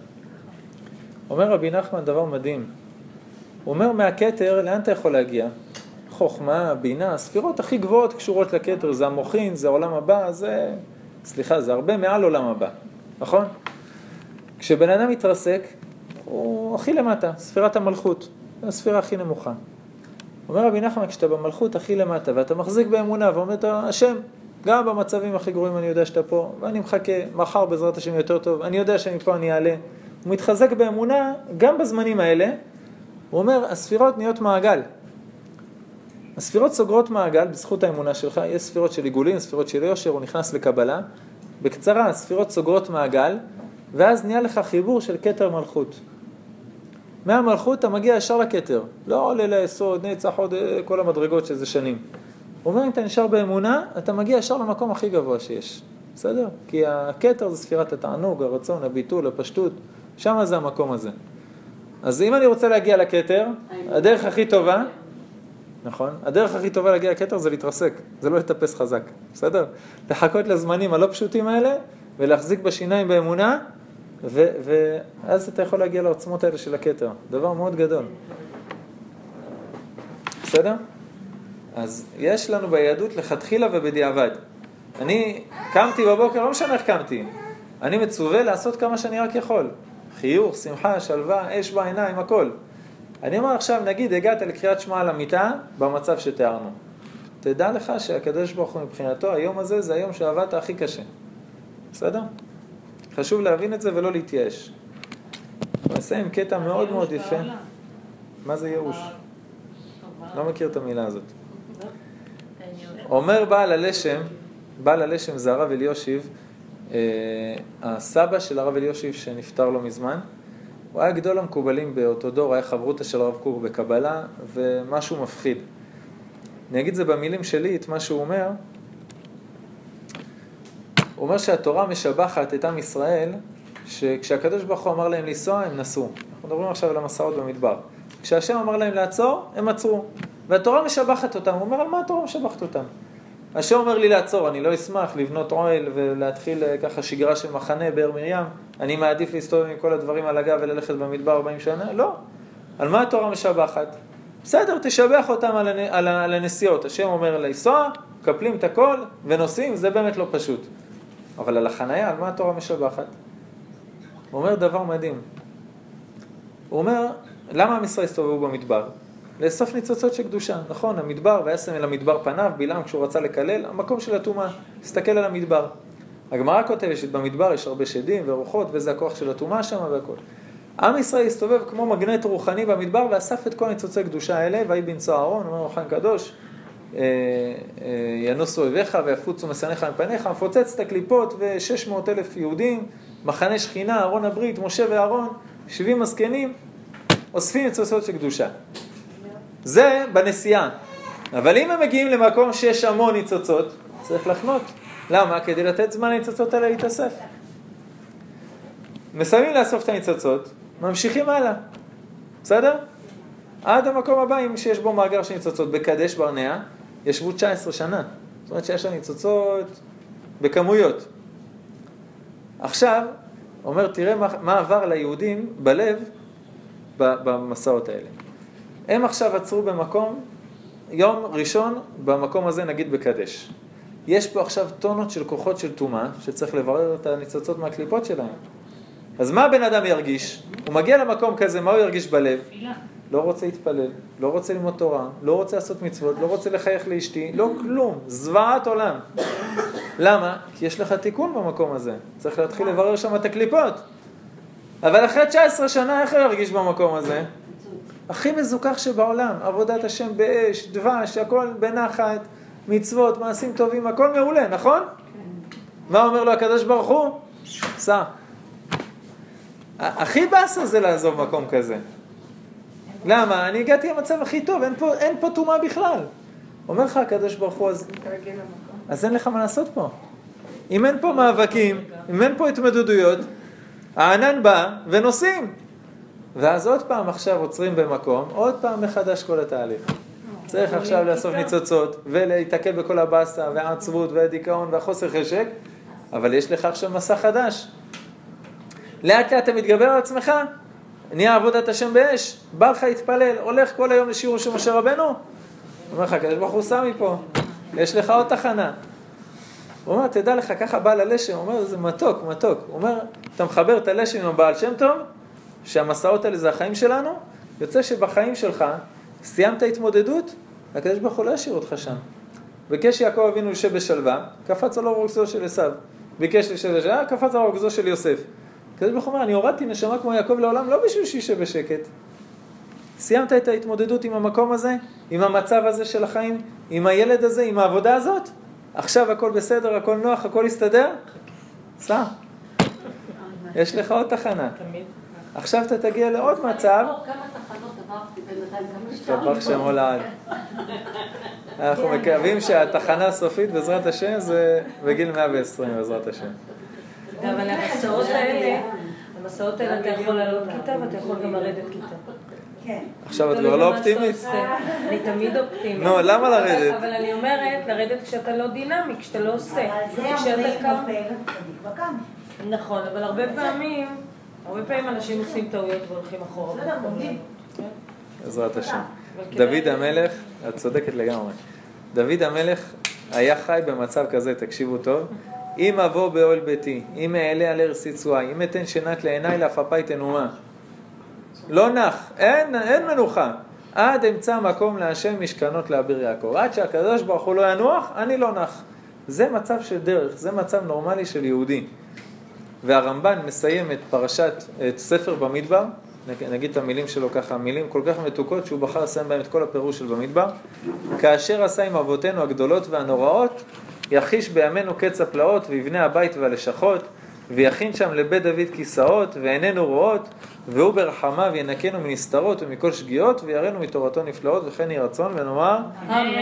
אומר רבי נחמן דבר מדהים. הוא אומר מהכתר, לאן אתה יכול להגיע? חוכמה, בינה, הספירות הכי גבוהות קשורות לכתר, זה המוחין, זה העולם הבא, זה... סליחה, זה הרבה מעל עולם הבא, נכון? כשבן אדם מתרסק, הוא הכי למטה, ספירת המלכות, הספירה הכי נמוכה. אומר רבי נחמן, כשאתה במלכות הכי למטה ואתה מחזיק באמונה ואומר, השם, גם במצבים הכי גרועים אני יודע שאתה פה, ואני מחכה, מחר בעזרת השם יותר טוב, אני יודע שמפה אני אעלה. הוא מתחזק באמונה גם בזמנים האלה, הוא אומר, הספירות נהיות מעגל. הספירות סוגרות מעגל בזכות האמונה שלך, יש ספירות של עיגולים, ספירות של יושר, הוא נכנס לקבלה. בקצרה, הספירות סוגרות מעגל, ואז נהיה לך חיבור של כתר מלכות. מהמלכות אתה מגיע ישר לכתר, לא עולה ליסוד, נצח עוד אה, כל המדרגות שזה שנים. הוא אומר, אם אתה נשאר באמונה, אתה מגיע ישר למקום הכי גבוה שיש. בסדר? כי הכתר זה ספירת התענוג, הרצון, הביטול, הפשטות, שם זה המקום הזה. אז אם אני רוצה להגיע לכתר, הדרך הכי טובה, נכון? הדרך הכי טובה להגיע לכתר זה להתרסק, זה לא לטפס חזק, בסדר? לחכות לזמנים הלא פשוטים האלה ולהחזיק בשיניים באמונה, ו- ואז אתה יכול להגיע לעוצמות האלה של הכתר. דבר מאוד גדול. בסדר? אז יש לנו ביהדות לכתחילה ובדיעבד. אני קמתי בבוקר, לא משנה איך קמתי, אני מצווה לעשות כמה שאני רק יכול. חיוך, שמחה, שלווה, אש בעיניים, הכל. אני אומר עכשיו, נגיד הגעת לקריאת שמע על המיטה במצב שתיארנו. תדע לך שהקדוש ברוך הוא מבחינתו, היום הזה זה היום שעבדת הכי קשה. בסדר? חשוב להבין את זה ולא להתייאש. אני מסיים קטע מאוד מאוד יפה. מה זה ייאוש? לא מכיר את המילה הזאת. אומר בעל הלשם, בעל הלשם זה הרב אליושיב, אה, הסבא של הרב אליושיב שנפטר לא מזמן, הוא היה גדול המקובלים באותו דור, היה חברותא של הרב קוק בקבלה, ומשהו מפחיד. אני אגיד זה במילים שלי, את מה שהוא אומר. הוא אומר שהתורה משבחת את עם ישראל, שכשהקדוש ברוך הוא אמר להם לנסוע, הם נסעו. אנחנו מדברים עכשיו על המסעות במדבר. כשהשם אמר להם לעצור, הם עצרו. והתורה משבחת אותם. הוא אומר, על מה התורה משבחת אותם? השם אומר לי לעצור, אני לא אשמח לבנות אוהל ולהתחיל אה, ככה שגרה של מחנה באר מרים. אני מעדיף להסתובב עם כל הדברים על הגב וללכת במדבר 40 שנה? לא. על מה התורה משבחת? בסדר, תשבח אותם על, הנ... על, על הנסיעות. השם אומר לנסוע, מקפלים את הכל ונוסעים, זה באמת לא פשוט. אבל על החנייה, על מה התורה משבחת? הוא אומר דבר מדהים. הוא אומר, למה עם ישראל הסתובבו במדבר? לאסוף ניצוצות של קדושה. נכון, המדבר, וישם אל המדבר פניו, בלעם כשהוא רצה לקלל, המקום של הטומאה, הסתכל על המדבר. הגמרא כותבת שבמדבר יש הרבה שדים ורוחות, וזה הכוח של הטומאה שם והכל. עם ישראל הסתובב כמו מגנט רוחני במדבר ואסף את כל ניצוצי קדושה האלה, ויהי בנצוע אהרון, אומר אוחן קדוש, אה, אה, ינוסו אויביך ויפוצו משנאיך מפניך, מפוצץ את הקליפות ו-600 אלף יהודים, מחנה שכינה, ארון הברית, משה ואהרון, 70 הזקנים, אוספים ניצוצות של קדושה. זה בנסיעה. אבל אם הם מגיעים למקום שיש המון ניצוצות, צריך לחנות. למה? כדי לתת זמן לניצוצות האלה להתאסף. מסיימים לאסוף את הניצוצות, ממשיכים הלאה. בסדר? עד המקום הבא, אם שיש בו מאגר של ניצוצות. בקדש ברנע ישבו 19 שנה. זאת אומרת שיש לה ניצוצות בכמויות. עכשיו, אומר, תראה מה, מה עבר ליהודים בלב במסעות האלה. הם עכשיו עצרו במקום, יום ראשון במקום הזה נגיד בקדש. יש פה עכשיו טונות של כוחות של טומאה, שצריך לברר את הניצוצות מהקליפות שלהם. אז מה הבן אדם ירגיש? הוא מגיע למקום כזה, מה הוא ירגיש בלב? לא רוצה להתפלל, לא רוצה ללמוד תורה, לא רוצה לעשות מצוות, לא רוצה לחייך לאשתי, לא כלום, זוועת עולם. למה? כי יש לך תיקון במקום הזה, צריך להתחיל לברר שם את הקליפות. אבל אחרי 19 שנה, איך הוא ירגיש במקום הזה? הכי מזוכח שבעולם, עבודת השם באש, דבש, הכל בנחת, מצוות, מעשים טובים, הכל מעולה, נכון? מה אומר לו הקדוש ברוך הוא? סע. הכי באסה זה לעזוב מקום כזה. למה? אני הגעתי למצב הכי טוב, אין פה, אין פה טומאה בכלל. אומר לך הקדוש ברוך הוא, אז, אז אין לך מה לעשות פה. אם אין פה מאבקים, אם אין פה התמודדויות, הענן בא ונוסעים. ואז עוד פעם עכשיו עוצרים במקום, עוד פעם מחדש כל התהליך. צריך עכשיו לאסוף ניצוצות ולהיתקל בכל הבאסה והעצבות והדיכאון והחוסר חשק, אבל יש לך עכשיו מסע חדש. לאט לאט אתה מתגבר על עצמך, נהיה עבודת השם באש, בא לך להתפלל, הולך כל היום לשיעור של משה רבנו, אומר לך, הקדוש ברוך הוא שם מפה, יש לך עוד תחנה. הוא אומר, תדע לך, ככה בעל הלשם, הוא אומר, זה מתוק, מתוק. הוא אומר, אתה מחבר את הלשם עם הבעל שם טוב, שהמסעות האלה זה החיים שלנו, יוצא שבחיים שלך סיימת התמודדות, הקדוש ברוך הוא לא ישאיר אותך שם. ביקש יעקב אבינו יושב בשלווה, קפץ על אורגזו של עשיו. ביקש לשב בשלווה, קפץ על אורגזו של יוסף. הקדוש ברוך הוא אומר, אני הורדתי נשמה כמו יעקב לעולם, לא בשביל שישב בשקט. סיימת את ההתמודדות עם המקום הזה, עם המצב הזה של החיים, עם הילד הזה, עם העבודה הזאת? עכשיו הכל בסדר, הכל נוח, הכל יסתדר? סע. יש לך עוד תחנה. עכשיו אתה תגיע לעוד מצב. כמה תחנות עברתי בינתיים, כמה השתבח שמו לעד. אנחנו מקווים שהתחנה הסופית בעזרת השם זה בגיל 120 בעזרת השם. אבל המסעות האלה, המסעות האלה אתה יכול לעלות כיתה ואתה יכול גם לרדת כיתה. כן. עכשיו את כבר לא אופטימית? אני תמיד אופטימית. נו, למה לרדת? אבל אני אומרת, לרדת כשאתה לא דינמי, כשאתה לא עושה. אבל זה כשאתה אומרים קם. נופל. נכון, אבל הרבה פעמים, הרבה פעמים אנשים עושים טעויות והולכים אחורה. בסדר, לומדים. בעזרת השם. אבל כדאי- דוד המלך, את צודקת לגמרי. דוד המלך היה חי במצב כזה, תקשיבו טוב. אם אבוא באוהל ביתי, אם אעלה על ארץ יצואי, אם אתן שנת לעיניי לעפפיי תנומה. לא נח, אין, אין מנוחה. עד אמצא מקום להשם משכנות לאביר יעקב. עד שהקדוש ברוך הוא לא ינוח, אני לא נח. זה מצב של דרך, זה מצב נורמלי של יהודי. והרמב"ן מסיים את פרשת, את ספר במדבר, נגיד את המילים שלו ככה, מילים כל כך מתוקות שהוא בחר לסיים בהם את כל הפירוש של במדבר. כאשר עשה עם אבותינו הגדולות והנוראות, יחיש בימינו קץ הפלאות ויבנה הבית והלשכות, ויכין שם לבית דוד כיסאות ועינינו רואות, והוא ברחמיו ינקנו מנסתרות ומכל שגיאות, ויראנו מתורתו נפלאות, וכן יהי רצון ונאמר אמן.